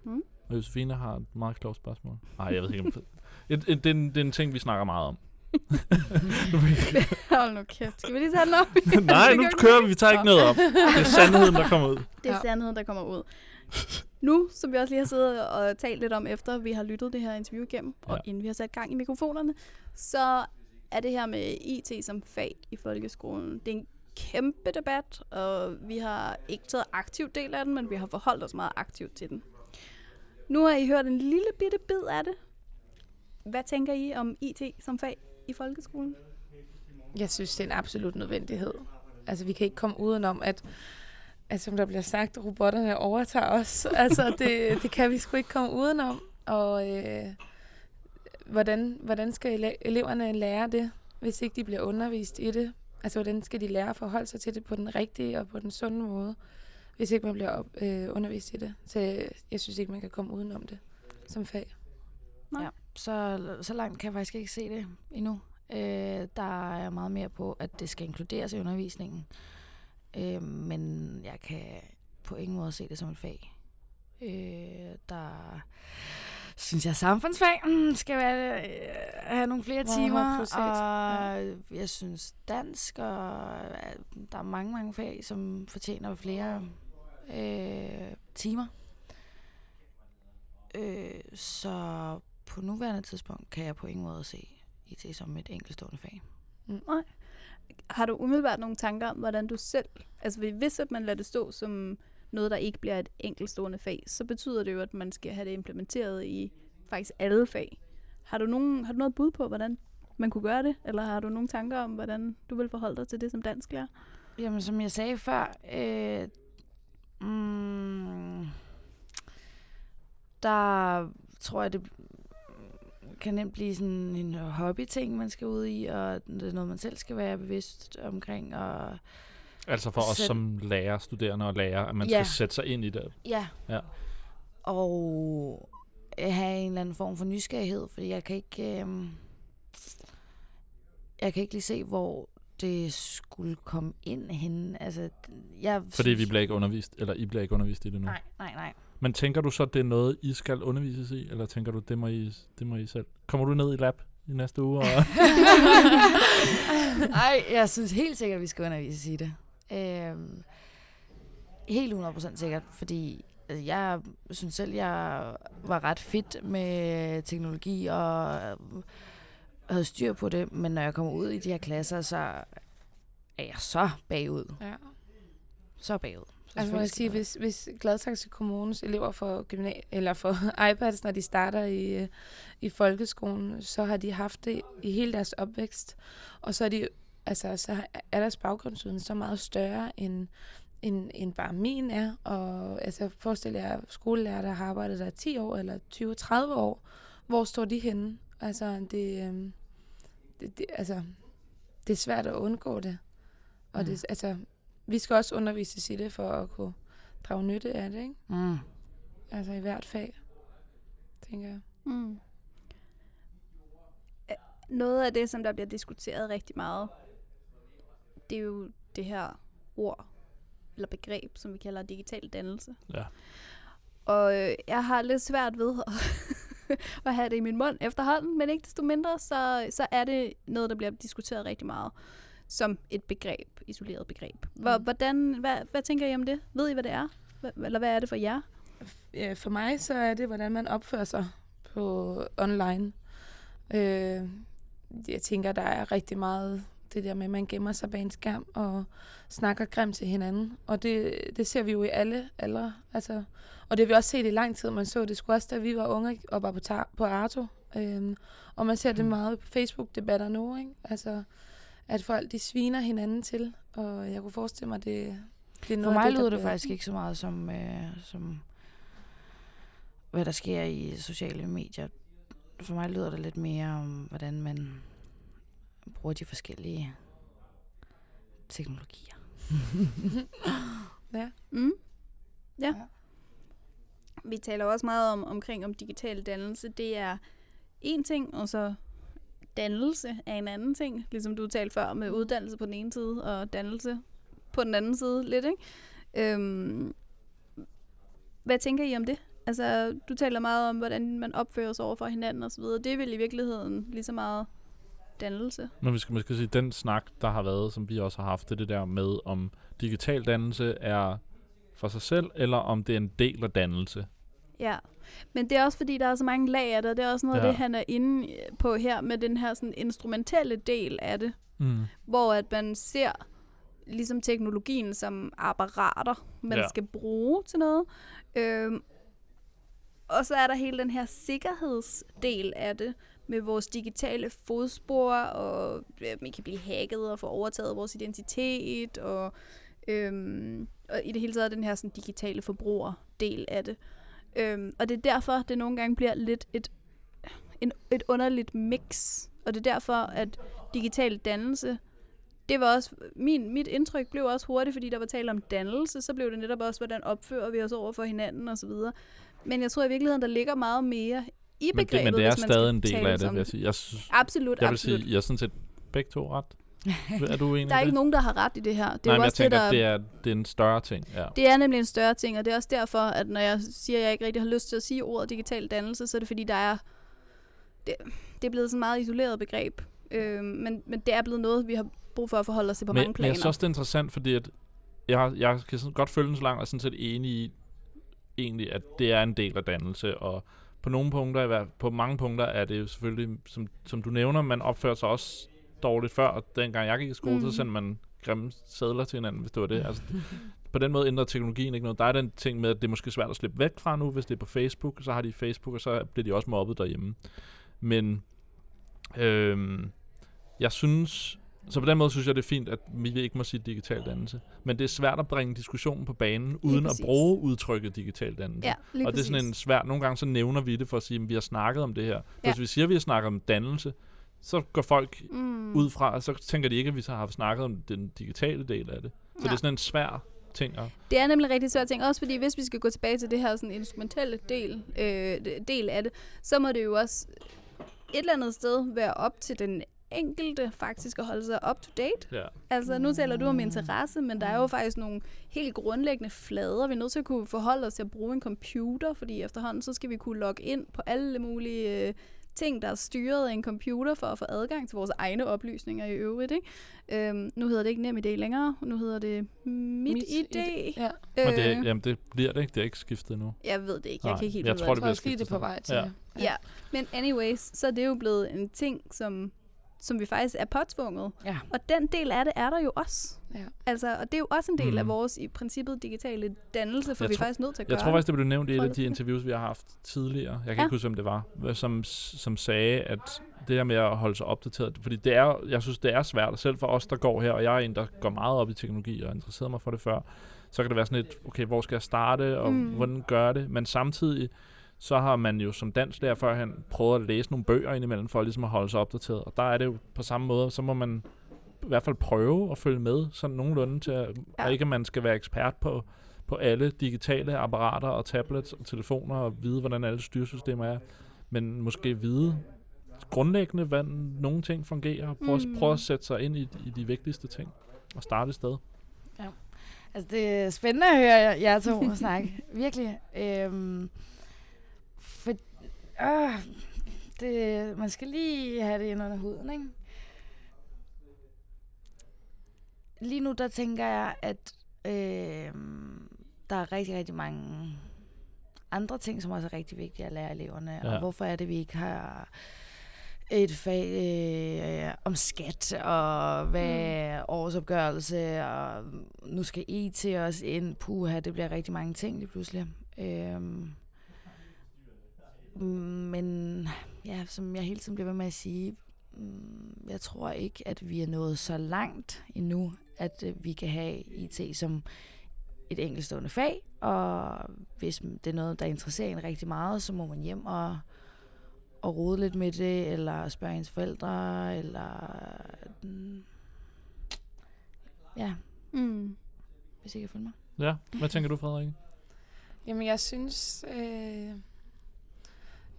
Mm. Og Josefine har et meget klogt spørgsmål. Nej, jeg ved ikke om det. Et, et, det, er en, det er en ting, vi snakker meget om. Hold nu kæft. Skal vi lige tage den op? Nej, nu kører vi. Vi tager ikke noget op. Det er sandheden, der kommer ud. Det er sandheden, der kommer ud. Nu, som vi også lige har siddet og talt lidt om, efter vi har lyttet det her interview igennem, ja. og inden vi har sat gang i mikrofonerne, så er det her med IT som fag i folkeskolen, det er en kæmpe debat, og vi har ikke taget aktiv del af den, men vi har forholdt os meget aktivt til den. Nu har I hørt en lille bitte bid af det. Hvad tænker I om IT som fag i folkeskolen? Jeg synes, det er en absolut nødvendighed. Altså, vi kan ikke komme udenom, at altså, som der bliver sagt, robotterne overtager os. altså, det, det kan vi sgu ikke komme udenom. Og øh, hvordan, hvordan skal eleverne lære det, hvis ikke de bliver undervist i det? Altså, hvordan skal de lære at forholde sig til det på den rigtige og på den sunde måde, hvis ikke man bliver op, øh, undervist i det? Så jeg synes ikke, man kan komme udenom det som fag. Nej. Ja, så, så langt kan jeg faktisk ikke se det endnu. Øh, der er meget mere på, at det skal inkluderes i undervisningen. Øh, men jeg kan på ingen måde se det som et fag. Øh, der synes jeg, samfundsfag skal være, øh, have nogle flere timer. Og ja. jeg synes dansk, og øh, der er mange, mange fag, som fortjener flere øh, timer. Øh, så på nuværende tidspunkt kan jeg på ingen måde se IT som et enkeltstående fag. Mm. Nej. Har du umiddelbart nogle tanker om, hvordan du selv, altså hvis at man lader det stå som noget, der ikke bliver et enkeltstående fag, så betyder det jo, at man skal have det implementeret i faktisk alle fag. Har du, nogen, har du noget bud på, hvordan man kunne gøre det? Eller har du nogle tanker om, hvordan du vil forholde dig til det som dansklærer? Jamen, som jeg sagde før, øh, mm, der tror jeg, det kan nemt blive sådan en hobby-ting, man skal ud i, og det er noget, man selv skal være bevidst omkring. Og altså for os som lærer, studerende og lærer, at man ja. skal sætte sig ind i det. Ja. ja. Og have en eller anden form for nysgerrighed, fordi jeg kan ikke... Øh, jeg kan ikke lige se, hvor det skulle komme ind hen. Altså, jeg Fordi vi bliver ikke undervist, eller I bliver ikke undervist i det nu? Nej, nej, nej. Men tænker du så, det er noget, I skal undervises i, eller tænker du, det må I, det må I selv? Kommer du ned i lab i næste uge? Nej, jeg synes helt sikkert, at vi skal undervises i det. Øhm, helt 100% sikkert, fordi altså, jeg synes selv, jeg var ret fit med teknologi og havde styr på det, men når jeg kommer ud i de her klasser, så er jeg så bagud. Ja. Så bagud. Så altså jeg sige, hvis, hvis Gladsaxe Kommunes elever får, gymna- eller får iPads, når de starter i, i folkeskolen, så har de haft det i hele deres opvækst. Og så er, de, altså, så er deres baggrundsviden så meget større, end, end, end bare min er. Og altså, forestil jer skolelærer, der har arbejdet der 10 år eller 20-30 år. Hvor står de henne? Altså, det, øhm, det, det, altså, det er svært at undgå det. Og Mm. det, altså, vi skal også undervises i det, for at kunne drage nytte af det, ikke? Mm. Altså i hvert fag, tænker jeg. Mm. Noget af det, som der bliver diskuteret rigtig meget, det er jo det her ord, eller begreb, som vi kalder digital dannelse. Ja. Og øh, jeg har lidt svært ved at, at have det i min mund efterhånden, men ikke desto mindre, så, så er det noget, der bliver diskuteret rigtig meget som et begreb, isoleret begreb. Hvor, Mm. hvordan, hvad, hvad tænker I om det? Ved I, hvad det er? Hva- Eller hvad er det for jer? For mig så er det, hvordan man opfører sig på online. Øh, jeg tænker, der er rigtig meget det der med, at man gemmer sig bag en skærm og snakker grimt til hinanden. Og det, det ser vi jo i alle aldre. Altså, og det har vi også set i lang tid. Man så det sgu også, da vi var unge og var på, tar- på Arto. Øhm, og man ser det Mm. meget på Facebook-debatter nu. Ikke? Altså, at folk de sviner hinanden til. Og jeg kunne forestille mig, det, det er noget For mig det, der lyder det bliver- faktisk ikke så meget som, øh, som, hvad der sker i sociale medier. For mig lyder det lidt mere om, hvordan man bruger de forskellige teknologier. ja. Mm. Ja. Ja. Vi taler også meget om, omkring om digital dannelse. Det er en ting, og så dannelse er en anden ting. Ligesom du talte før med uddannelse på den ene side, og dannelse på den anden side lidt, ikke? Øhm, hvad tænker I om det? Altså, du taler meget om, hvordan man opfører sig over for hinanden osv. Det er vel i virkeligheden lige så meget dannelse. Men vi skal måske sige, den snak, der har været, som vi også har haft, det det der med, om digital dannelse er for sig selv, eller om det er en del af dannelse. Ja, men det er også fordi, der er så mange lag af det, og det er også noget ja. Af det, han er inde på her, med den her sådan instrumentelle del af det, Mm. hvor at man ser ligesom teknologien som apparater, man. Ja. skal bruge til noget. Øhm, og så er der hele den her sikkerhedsdel af det, med vores digitale fodspor, og øh, man kan blive hacket og få overtaget vores identitet, og, øhm, og i det hele taget den her sådan, digitale forbrugerdel af det. Øhm, og det er derfor, det nogle gange bliver lidt et, en, et underligt mix. Og det er derfor, at digital dannelse, det var også, min, mit indtryk blev også hurtigt, fordi der var tale om dannelse, så blev det netop også, hvordan opfører vi os over for hinanden og så videre. Men jeg tror i virkeligheden, der ligger meget mere i Men, begrebet, det, men det er stadig en del af det, vil jeg sige. Jeg, synes, Absolut, jeg vil absolut. sige, jeg er sådan set begge to ret. Er du enig der er ikke det? nogen, der har ret i det her. Det er Nej, men jeg også tænker, det, der... det er, det er en større ting. Ja. Det er nemlig en større ting, og det er også derfor, at når jeg siger, at jeg ikke rigtig har lyst til at sige ordet digital dannelse, så er det fordi, der er... Det, det er blevet sådan et meget isoleret begreb. Øh, men, men det er blevet noget, vi har brug for at forholde os til på men, mange men planer. jeg synes også, det er interessant, fordi at jeg, jeg kan sådan godt følge den så langt, og er sådan set enig i, egentlig, at det er en del af dannelse, og på nogle punkter, i hvert- på mange punkter er det jo selvfølgelig, som, som du nævner, man opfører sig også dårligt før, og dengang jeg gik i skole, mm. Så sendte man grimme sædler til hinanden, hvis det var det. Altså, på den måde ændrer teknologien ikke noget. Der er den ting med, at det er måske svært at slippe væk fra nu, hvis det er på Facebook, så har de Facebook, og så bliver de også mobbet derhjemme. Men øhm, jeg synes, så på den måde synes jeg, det er fint, at vi ikke må sige digital dannelse. Men det er svært at bringe diskussionen på banen, uden at præcis. bruge udtrykket digital dannelse. Ja, og det er sådan en præcis. svær... Nogle gange så nævner vi det for at sige, at vi har snakket om det her. Ja. Hvis vi siger, at vi har snakket om dannelse, så går folk mm. ud fra, og så tænker de ikke, at vi så har snakket om den digitale del af det. Så Ja. det er sådan en svær ting at... Det er nemlig rigtig svært ting, også fordi hvis vi skal gå tilbage til det her sådan instrumentelle del, øh, del af det, så må det jo også et eller andet sted være op til den enkelte faktisk at holde sig up to date. Ja. Altså, nu taler du om interesse, men der er jo faktisk nogle helt grundlæggende flader. Vi er nødt til at kunne forholde os til at bruge en computer, fordi efterhånden så skal vi kunne logge ind på alle mulige øh, ting, der er styret af en computer for at få adgang til vores egne oplysninger i øvrigt. Ikke? Øhm, nu hedder det ikke NemID længere, nu hedder det Mit, Mit ID. ID, Ja, Men det, Øh, jamen, det bliver det ikke. Det er ikke skiftet nu. jeg ved det ikke, jeg Nej, kan ikke helt jeg tror, det jeg bliver tror det er skiftet på vej til. Ja. Ja. Men anyways, så er det jo blevet en ting, som, som vi faktisk er påtvunget. Ja. Og den del af det er der jo også. Ja. Altså, og det er jo også en del mm. af vores i princippet digitale dannelse, for Jeg vi er faktisk nødt til at Jeg gøre tror faktisk, det blev nævnt i et af de interviews, vi har haft tidligere. Jeg kan Ja. ikke huske, hvem det var. Som, som sagde, at det her med at holde sig opdateret, fordi det er, jeg synes, det er svært, selv for os, der går her, og jeg er en, der går meget op i teknologi og interesserer mig for det før, så kan det være sådan lidt, okay, hvor skal jeg starte, og Mm. hvordan gør jeg det? Men samtidig, så har man jo som dansk der førhen prøvet at læse nogle bøger indimellem, for ligesom at holde sig opdateret. Og der er det jo på samme måde, så må man i hvert fald prøve at følge med sådan nogenlunde til, at, ja. og ikke at man skal være ekspert på, på alle digitale apparater og tablets og telefoner og vide, hvordan alle styresystemer er, men måske vide grundlæggende, hvordan nogle ting fungerer. Prøv, mm. prøv at sætte sig ind i, i de vigtigste ting og starte et sted. Ja. Altså, det er spændende at høre jer to snakke. Virkelig. Øhm, for, øh, det, man skal lige have det ind under huden, ikke? Lige nu, der tænker jeg, at øh, der er rigtig, rigtig mange andre ting, som også er rigtig vigtige at lære eleverne. Ja. Og hvorfor er det, vi ikke har et fag øh, om skat og hvad mm. årsopgørelse, og nu skal IT også ind. Puha, det bliver rigtig mange ting lige pludselig. Øhm, men ja, som jeg hele tiden bliver ved med at sige, mm, jeg tror ikke, at vi er nået så langt endnu, at øh, vi kan have IT som et enkeltstående fag, og hvis det er noget, der interesserer en rigtig meget, så må man hjem og at rode lidt med det, eller spørge ens forældre, eller... Mm, ja. Mm. Hvis I kan følge mig. Ja. Hvad tænker du, Frederik? Jamen, jeg synes... Øh,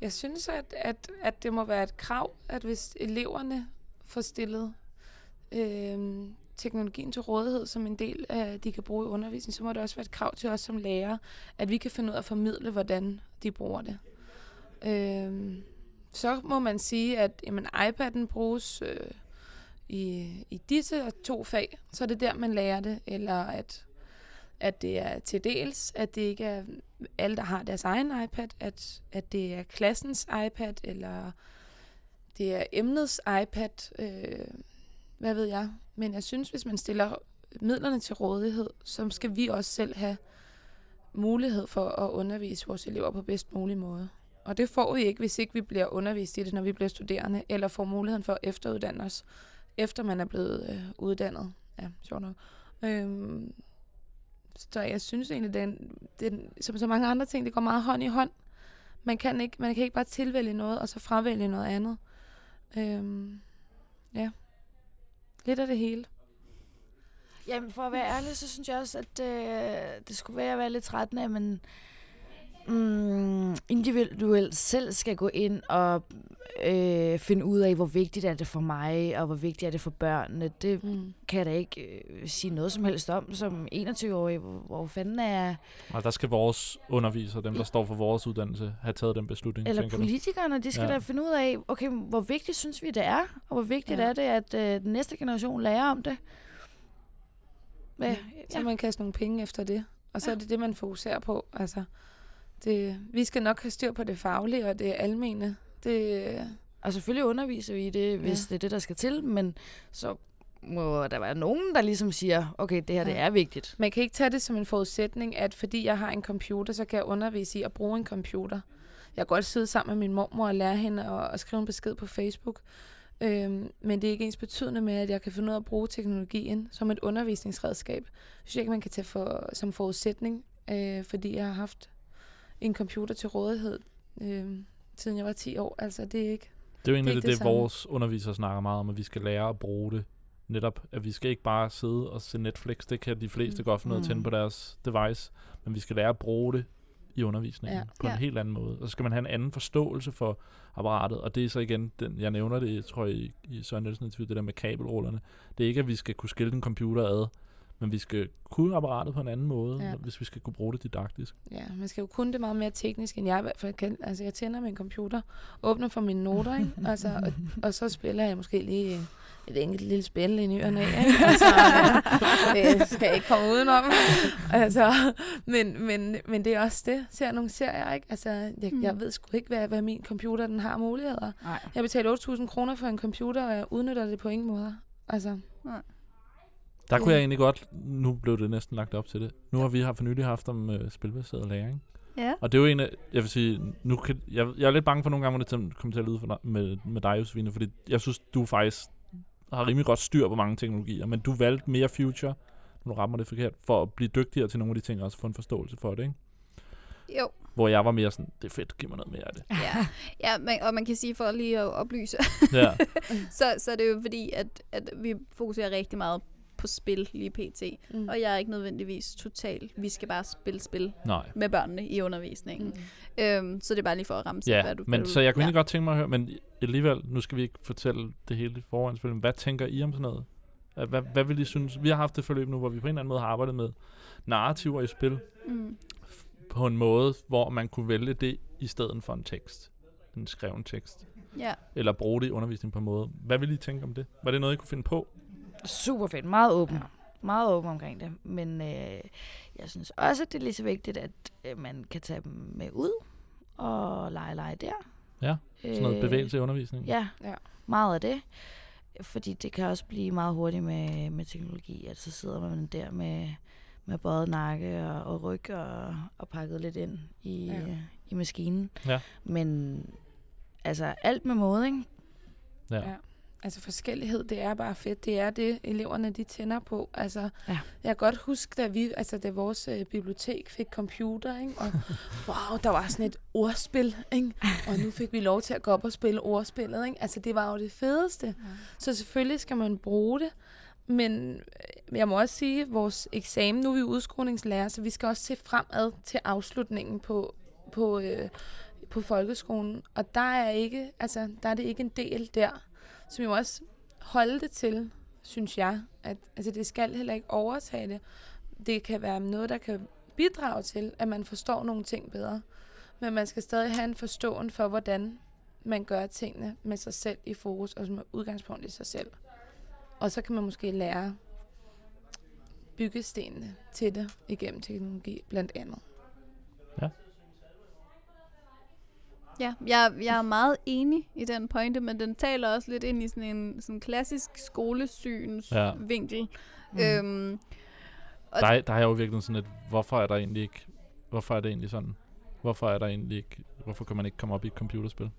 jeg synes, at, at, at det må være et krav, at hvis eleverne får stillet øh, teknologien til rådighed som en del af, de kan bruge i undervisningen, så må det også være et krav til os som lærere, at vi kan finde ud af at formidle, hvordan de bruger det. Øh, så må man sige, at jamen, iPad'en bruges øh, i, i disse to fag, så er det der, man lærer det, eller at, at det er til dels, at det ikke er alle, der har deres egen iPad, at, at det er klassens iPad, eller det er emnets iPad, øh, hvad ved jeg. Men jeg synes, hvis man stiller midlerne til rådighed, så skal vi også selv have mulighed for at undervise vores elever på bedst mulig måde. Og det får vi ikke, hvis ikke vi bliver undervist i det, når vi bliver studerende, eller får muligheden for at efteruddanne os, efter man er blevet øh, uddannet. Ja, sjovt nok. Øhm, så jeg synes egentlig, den, den, som så mange andre ting, det går meget hånd i hånd. Man kan ikke, man kan ikke bare tilvælge noget, og så fravælge noget andet. Øhm, ja. Lidt af det hele. Jamen, for at være ærlig, så synes jeg også, at øh, det skulle være at være lidt trættende, men mm, individuelt selv skal gå ind og øh, finde ud af, hvor vigtigt er det for mig, og hvor vigtigt er det for børnene. Det mm. kan jeg da ikke øh, sige noget som helst om som 21-årig. Hvor, hvor fanden er jeg? Og der skal vores undervisere, dem der står for vores uddannelse, have taget den beslutning. Eller politikerne, de skal ja. da finde ud af, okay, hvor vigtigt synes vi det er, og hvor vigtigt ja. er det, at øh, den næste generation lærer om det. Hvad? Ja. Så man kaster nogle penge efter det, og så ja. er det det, man fokuserer på. Altså, det, vi skal nok have styr på det faglige og det almene. Det, og selvfølgelig underviser vi i det, hvis ja. det er det, der skal til, men så må der være nogen, der ligesom siger, okay, det her ja. det er vigtigt. Man kan ikke tage det som en forudsætning, at fordi jeg har en computer, så kan jeg undervise i at bruge en computer. Jeg kan godt sidde sammen med min mormor og lære hende at, at skrive en besked på Facebook, øhm, men det er ikke ens betydende med, at jeg kan finde ud af at bruge teknologien som et undervisningsredskab. Det synes jeg ikke, man kan tage for, som forudsætning, øh, fordi jeg har haft en computer til rådighed, øh, siden jeg var 10 år. Altså, det er ikke Det er jo egentlig det, det, det vores undervisere snakker meget om, at vi skal lære at bruge det. Netop, at vi skal ikke bare sidde og se Netflix. Det kan de fleste mm. godt få noget mm. at tænde på deres device. Men vi skal lære at bruge det i undervisningen ja. på en ja. helt anden måde. Og så skal man have en anden forståelse for apparatet. Og det er så igen, den, jeg nævner det, jeg tror i, i Søren Nielsen det der med kabelrullerne. Det er ikke, at vi skal kunne skille en computer ad men vi skal kunne apparatet på en anden måde, ja. hvis vi skal kunne bruge det didaktisk. Ja, man skal jo kunne det meget mere teknisk, end jeg i hvert fald kan. Altså, jeg tænder min computer, åbner for mine noter, ikke? Altså, og, og, så spiller jeg måske lige et enkelt lille spil i nyerne af. Altså, det skal jeg ikke komme udenom. altså, men, men, men det er også det. Ser nogle serier, ikke? Altså, jeg, mm. jeg ved sgu ikke, hvad, hvad min computer den har muligheder. Nej. Jeg betaler 8.000 kroner for en computer, og jeg udnytter det på ingen måde. Altså. Nej. Der kunne jeg egentlig godt, nu blev det næsten lagt op til det. Nu har vi har for nylig haft om øh, spilbaseret læring. Ja. Og det er jo en af, jeg vil sige, nu kan, jeg, jeg er lidt bange for nogle gange, hvor det kommer til at lyde for dig, med, med dig, Josefine, fordi jeg synes, du faktisk har rimelig godt styr på mange teknologier, men du valgte mere future, nu rammer det forkert, for at blive dygtigere til nogle af de ting, og også få en forståelse for det, ikke? Jo, Hvor jeg var mere sådan, det er fedt, giv mig noget mere af det. ja. ja man, og man kan sige, for lige at oplyse, Ja, så, så er det jo fordi, at, at vi fokuserer rigtig meget på spil lige pt. Mm. Og jeg er ikke nødvendigvis totalt, vi skal bare spille spil nej. med børnene i undervisningen. Mm. Øhm, så det er bare lige for at ramme Ja, hvad du men hvad du, så jeg kunne ja. godt tænke mig at høre, men alligevel, nu skal vi ikke fortælle det hele i forvejen, selvfølgelig, men hvad tænker I om sådan noget? Hvad, hvad, hvad vil I synes? Vi har haft det forløb nu, hvor vi på en eller anden måde har arbejdet med narrativer i spil, Mm. på en måde, hvor man kunne vælge det i stedet for en tekst. En skreven tekst. Ja. Eller bruge det i undervisning på en måde. Hvad vil I tænke om det? Var det noget, I kunne finde på? Super fedt. Meget åben. Ja. Meget åben omkring det. Men øh, jeg synes også, at det er lige så vigtigt, at øh, man kan tage dem med ud og lege lege der. Ja, Sådan noget bevægelse i undervisningen? Ja, Ja. meget af det. Fordi det kan også blive meget hurtigt med, med teknologi, at så sidder man der med, med bøjet nakke og, og ryg og, og pakket lidt ind i, Ja. ja. i maskinen. Ja. Men altså alt med måde, ikke? Ja. Ja. Altså forskellighed, det er bare fedt. Det er det, eleverne de tænder på. Altså, Ja. Jeg kan godt huske, da, vi, altså, da vores øh, bibliotek fik computer, ikke? og wow, der var sådan et ordspil, ikke? og nu fik vi lov til at gå op og spille ordspillet. Ikke? Altså, det var jo det fedeste. Ja. Så selvfølgelig skal man bruge det, men øh, jeg må også sige, at vores eksamen, nu er vi udskolingslærer, så vi skal også se fremad til afslutningen på, på, øh, på folkeskolen. Og der er, ikke, altså, der er det ikke en del der. Så vi må også holde det til, synes jeg. At, altså, det skal heller ikke overtage det. Det kan være noget, der kan bidrage til, at man forstår nogle ting bedre. Men man skal stadig have en forståen for, hvordan man gør tingene med sig selv i fokus, og med udgangspunkt i sig selv. Og så kan man måske lære byggestenene til det igennem teknologi, blandt andet. Ja, jeg, jeg er meget enig i den pointe, men den taler også lidt ind i sådan en sådan klassisk skolesyns Ja. ja. vinkel. Mm. Øhm, og Der, er, der er jo virkelig sådan et, hvorfor er der egentlig ikke, hvorfor er det egentlig sådan? Hvorfor er der egentlig ikke, hvorfor kan man ikke komme op i et computerspil?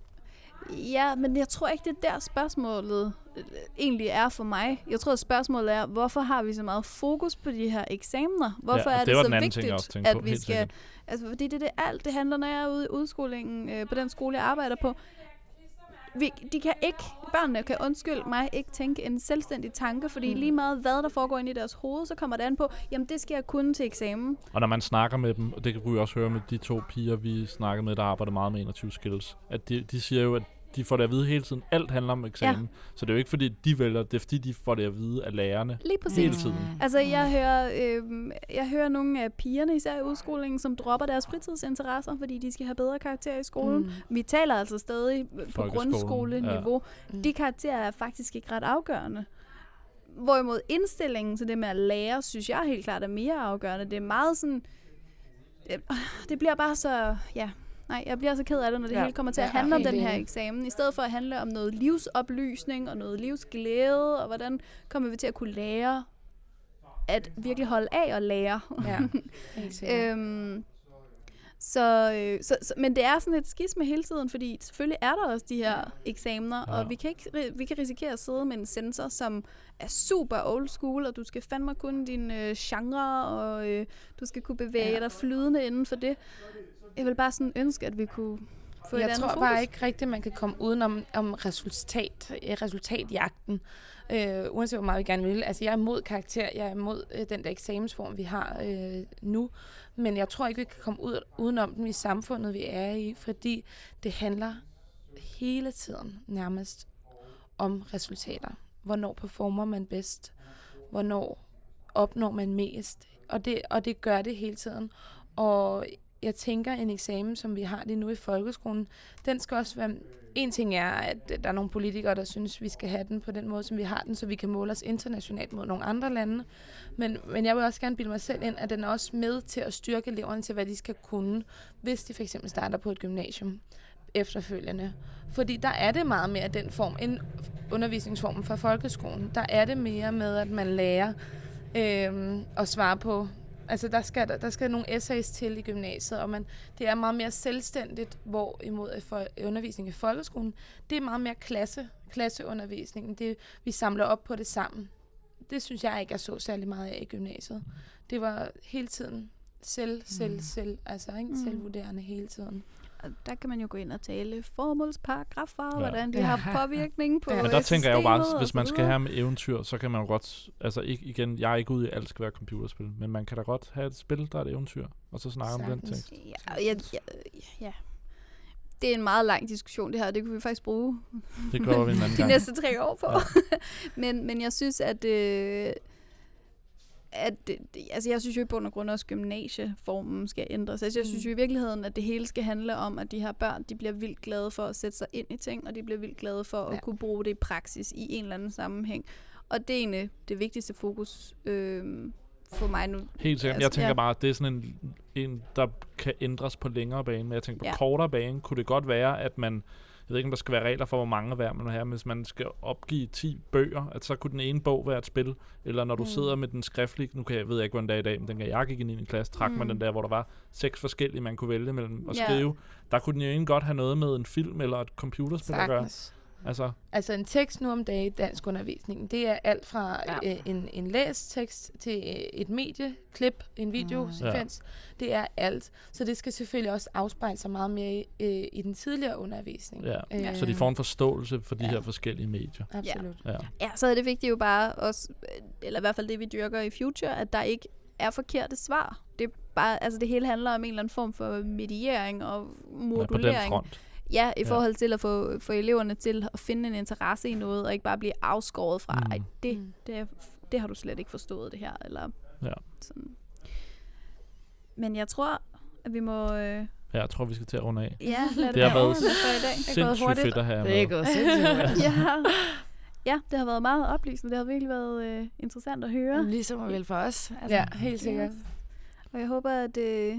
Ja, men jeg tror ikke, det er der spørgsmålet øh, egentlig er for mig. Jeg tror, at spørgsmålet er, hvorfor har vi så meget fokus på de her eksamener? Hvorfor Ja, er det det, så vigtigt, også at på, vi skal... sikkert. Altså, fordi det er det alt, det handler, når jeg er ude i udskolingen øh, på den skole, jeg arbejder på. Vi, de kan ikke, børnene kan undskyld mig ikke tænke en selvstændig tanke, fordi Mm. lige meget hvad der foregår inde i deres hoved, så kommer det an på, jamen det skal jeg kunne til eksamen. Og når man snakker med dem, og det kan vi også høre med de to piger, vi snakkede med, der arbejder meget med 21 skills, at de, de siger jo, at de får det at vide hele tiden. Alt handler om eksamen. Ja. Så det er jo ikke fordi, de vælger, det er fordi, de får det at vide af lærerne. Lige præcis. Hele tiden. Altså, jeg hører, øh, jeg hører nogle af pigerne, især i udskolingen, som dropper deres fritidsinteresser, fordi de skal have bedre karakterer i skolen. Mm. Vi taler altså stadig på grundskoleniveau. Mm. De karakterer er faktisk ikke ret afgørende. Hvorimod indstillingen til det med at lære, synes jeg helt klart er mere afgørende. Det er meget sådan... Det, det bliver bare så... Ja, nej, jeg bliver så ked af det, når det Ja. ja. hele kommer til at Ja, handle om helt den her eksamen. I stedet for at handle om noget livsoplysning og noget livsglæde, og hvordan kommer vi til at kunne lære at virkelig holde af at lære. Ja. Øhm, så, øh, så, så, men det er sådan et skisme hele tiden, fordi selvfølgelig er der også de her eksamener, Ja. ja. og vi kan, ikke, vi kan risikere at sidde med en sensor, som er super old school, og du skal fandme kunne din øh, genre, og øh, du skal kunne bevæge Ja. ja. dig flydende inden for det. Jeg vil bare sådan ønske, at vi kunne få et jeg andet tror fokus. bare ikke rigtigt, man kan komme udenom om resultat, eh, resultatjagten. Øh, uanset hvor meget vi gerne vil. Altså, jeg er imod karakter, jeg er imod øh, den der eksamensform, vi har øh, nu. Men jeg tror ikke, vi kan komme ud, udenom den i samfundet, vi er i, fordi det handler hele tiden nærmest om resultater. Hvornår performer man bedst? Hvornår opnår man mest? Og det, og det gør det hele tiden. Og jeg tænker, en eksamen, som vi har lige nu i folkeskolen, den skal også være... En ting er, at der er nogle politikere, der synes, vi skal have den på den måde, som vi har den, så vi kan måle os internationalt mod nogle andre lande. Men, men jeg vil også gerne bilde mig selv ind, at den er også med til at styrke eleverne til, hvad de skal kunne, hvis de for eksempel starter på et gymnasium efterfølgende. Fordi der er det meget mere den form, end undervisningsformen fra folkeskolen. Der er det mere med, at man lærer øh, at svare på Altså, der skal, der, der skal nogle essays til i gymnasiet, og man, det er meget mere selvstændigt, hvorimod at for undervisning i folkeskolen, det er meget mere klasse, klasseundervisningen. Det, vi samler op på det sammen. Det synes jeg ikke, jeg så særlig meget af i gymnasiet. Det var hele tiden selv, selv, Mm. selv, altså ikke Mm. selvvurderende hele tiden. Og der kan man jo gå ind og tale formålsparagrafer, Ja. ja. hvordan de Ja. har påvirkning på Ja. Men der tænker jeg jo bare, og hvis man skal have med eventyr, så kan man jo godt, altså ikke, igen, jeg er ikke ude i, at alt skal være computerspil, men man kan da godt have et spil, der er et eventyr, og så snakke om den tekst. Ja, og jeg, jeg, ja. Det er en meget lang diskussion, det her. Det kunne vi faktisk bruge Det gør vi en anden de gang. næste tre år på. Ja. men, men jeg synes, at... Øh, at det, det- altså jeg synes jo i bund og grund også, at gymnasieformen skal ændres. Altså jeg synes Mm. jo i virkeligheden, at det hele skal handle om, at de her børn, de bliver vildt glade for at sætte sig ind i ting, og de bliver vildt glade for at Ja. kunne bruge det i praksis i en eller anden sammenhæng. Og det er egentlig det vigtigste fokus øh, for mig nu. Helt sikkert. Jeg Altså, tænker ja. bare, at det er sådan en, en, der kan ændres på længere bane. Men jeg tænker på Ja. kortere bane, kunne det godt være, at man... Ved ikke, om der skal være regler for, hvor mange hver man have, men hvis man skal opgive 10 bøger, at så kunne den ene bog være et spil, eller når du Mm. sidder med den skriftlige, nu kan jeg, ved jeg ikke, hvordan det er i dag, men dengang jeg gik ind i en klasse, trak mm. man den der, hvor der var seks forskellige, man kunne vælge mellem at Ja. skrive. Der kunne den jo egentlig godt have noget med en film eller et computerspil at gøre. Altså, Altså en tekst nu om dagen i dansk undervisning, det er alt fra Ja. ja. øh, en, en læstekst til øh, et medieklip, en videosekvens. Mm. Det er alt. Så det skal selvfølgelig også afspejle sig meget mere øh, i den tidligere undervisning. ja. Øh, Så de får en forståelse for de ja. her forskellige medier. Absolut. Ja. Ja, så er det vigtigt jo bare også, eller i hvert fald det, vi dyrker i Future, at der ikke er forkerte svar. Det er bare, altså det hele handler om en eller anden form for mediering og ja, på den modulering. front. Ja, i Ja. forhold til at få, få eleverne til at finde en interesse i noget, og ikke bare blive afskåret fra, Mm. ej, det, Mm. det, er- det har du slet ikke forstået det her, eller Ja. sådan. Men jeg tror, at vi må, øh, Ja, jeg tror, vi skal til at runde af. ja, lade Det har være været ordene for i dag. Sindssygt hurtigt. fedt at have jer Det er med. gået sindssygt hurtigt. ja. ja, det har været meget oplysende. Det har virkelig været øh, interessant at høre. Ligesom og vel for os. Altså, Ja, helt sikkert. Og jeg håber, at øh,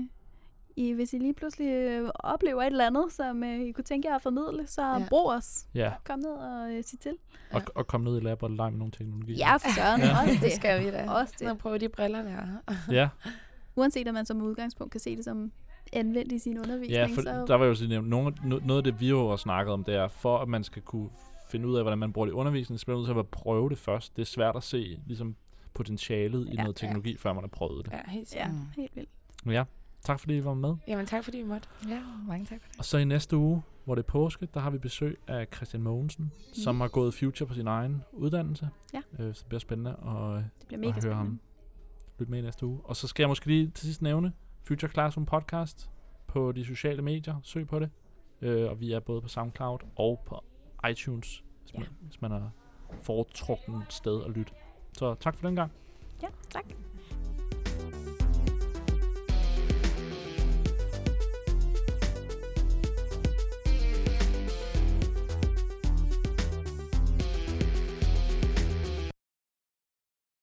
I, hvis I lige pludselig øh, oplever et eller andet, som øh, I kunne tænke jer at formidle, så Ja. ja. brug os. Ja, Kom ned og øh, sig til. og, og komme ned i lab og lege med nogle teknologier. Ja, for søren. Ja. Også Det det. skal vi da. Også det. Og prøve de briller der. Ja, Uanset at man som udgangspunkt kan se det som anvendt i sin undervisning. ja for så, der var jo sådan, nogle, no- noget af det, vi jo har snakket om, det er, for at man skal kunne finde ud af, hvordan man bruger det i undervisningen, så bliver man nødt til at prøve det først. Det er svært at se ligesom, potentialet i Ja, noget teknologi, før man har prøvet det. Ja, helt ja, helt vildt. Ja, tak fordi I var med. Jamen tak fordi vi måtte. Ja, mange tak for det. Og så i næste uge, hvor det er påske, der har vi besøg af Christian Mogensen, mm. som har gået Future på sin egen uddannelse. Ja. Øh, så det bliver spændende at Det bliver mega høre spændende. ham. lytte med i næste uge. Og så skal jeg måske lige til sidst nævne Future Classroom Podcast på de sociale medier. Søg på det. Øh, og vi er både på SoundCloud og på iTunes, hvis man, Ja. hvis man har foretrukken sted at lytte. Så tak for den gang. Ja, tak.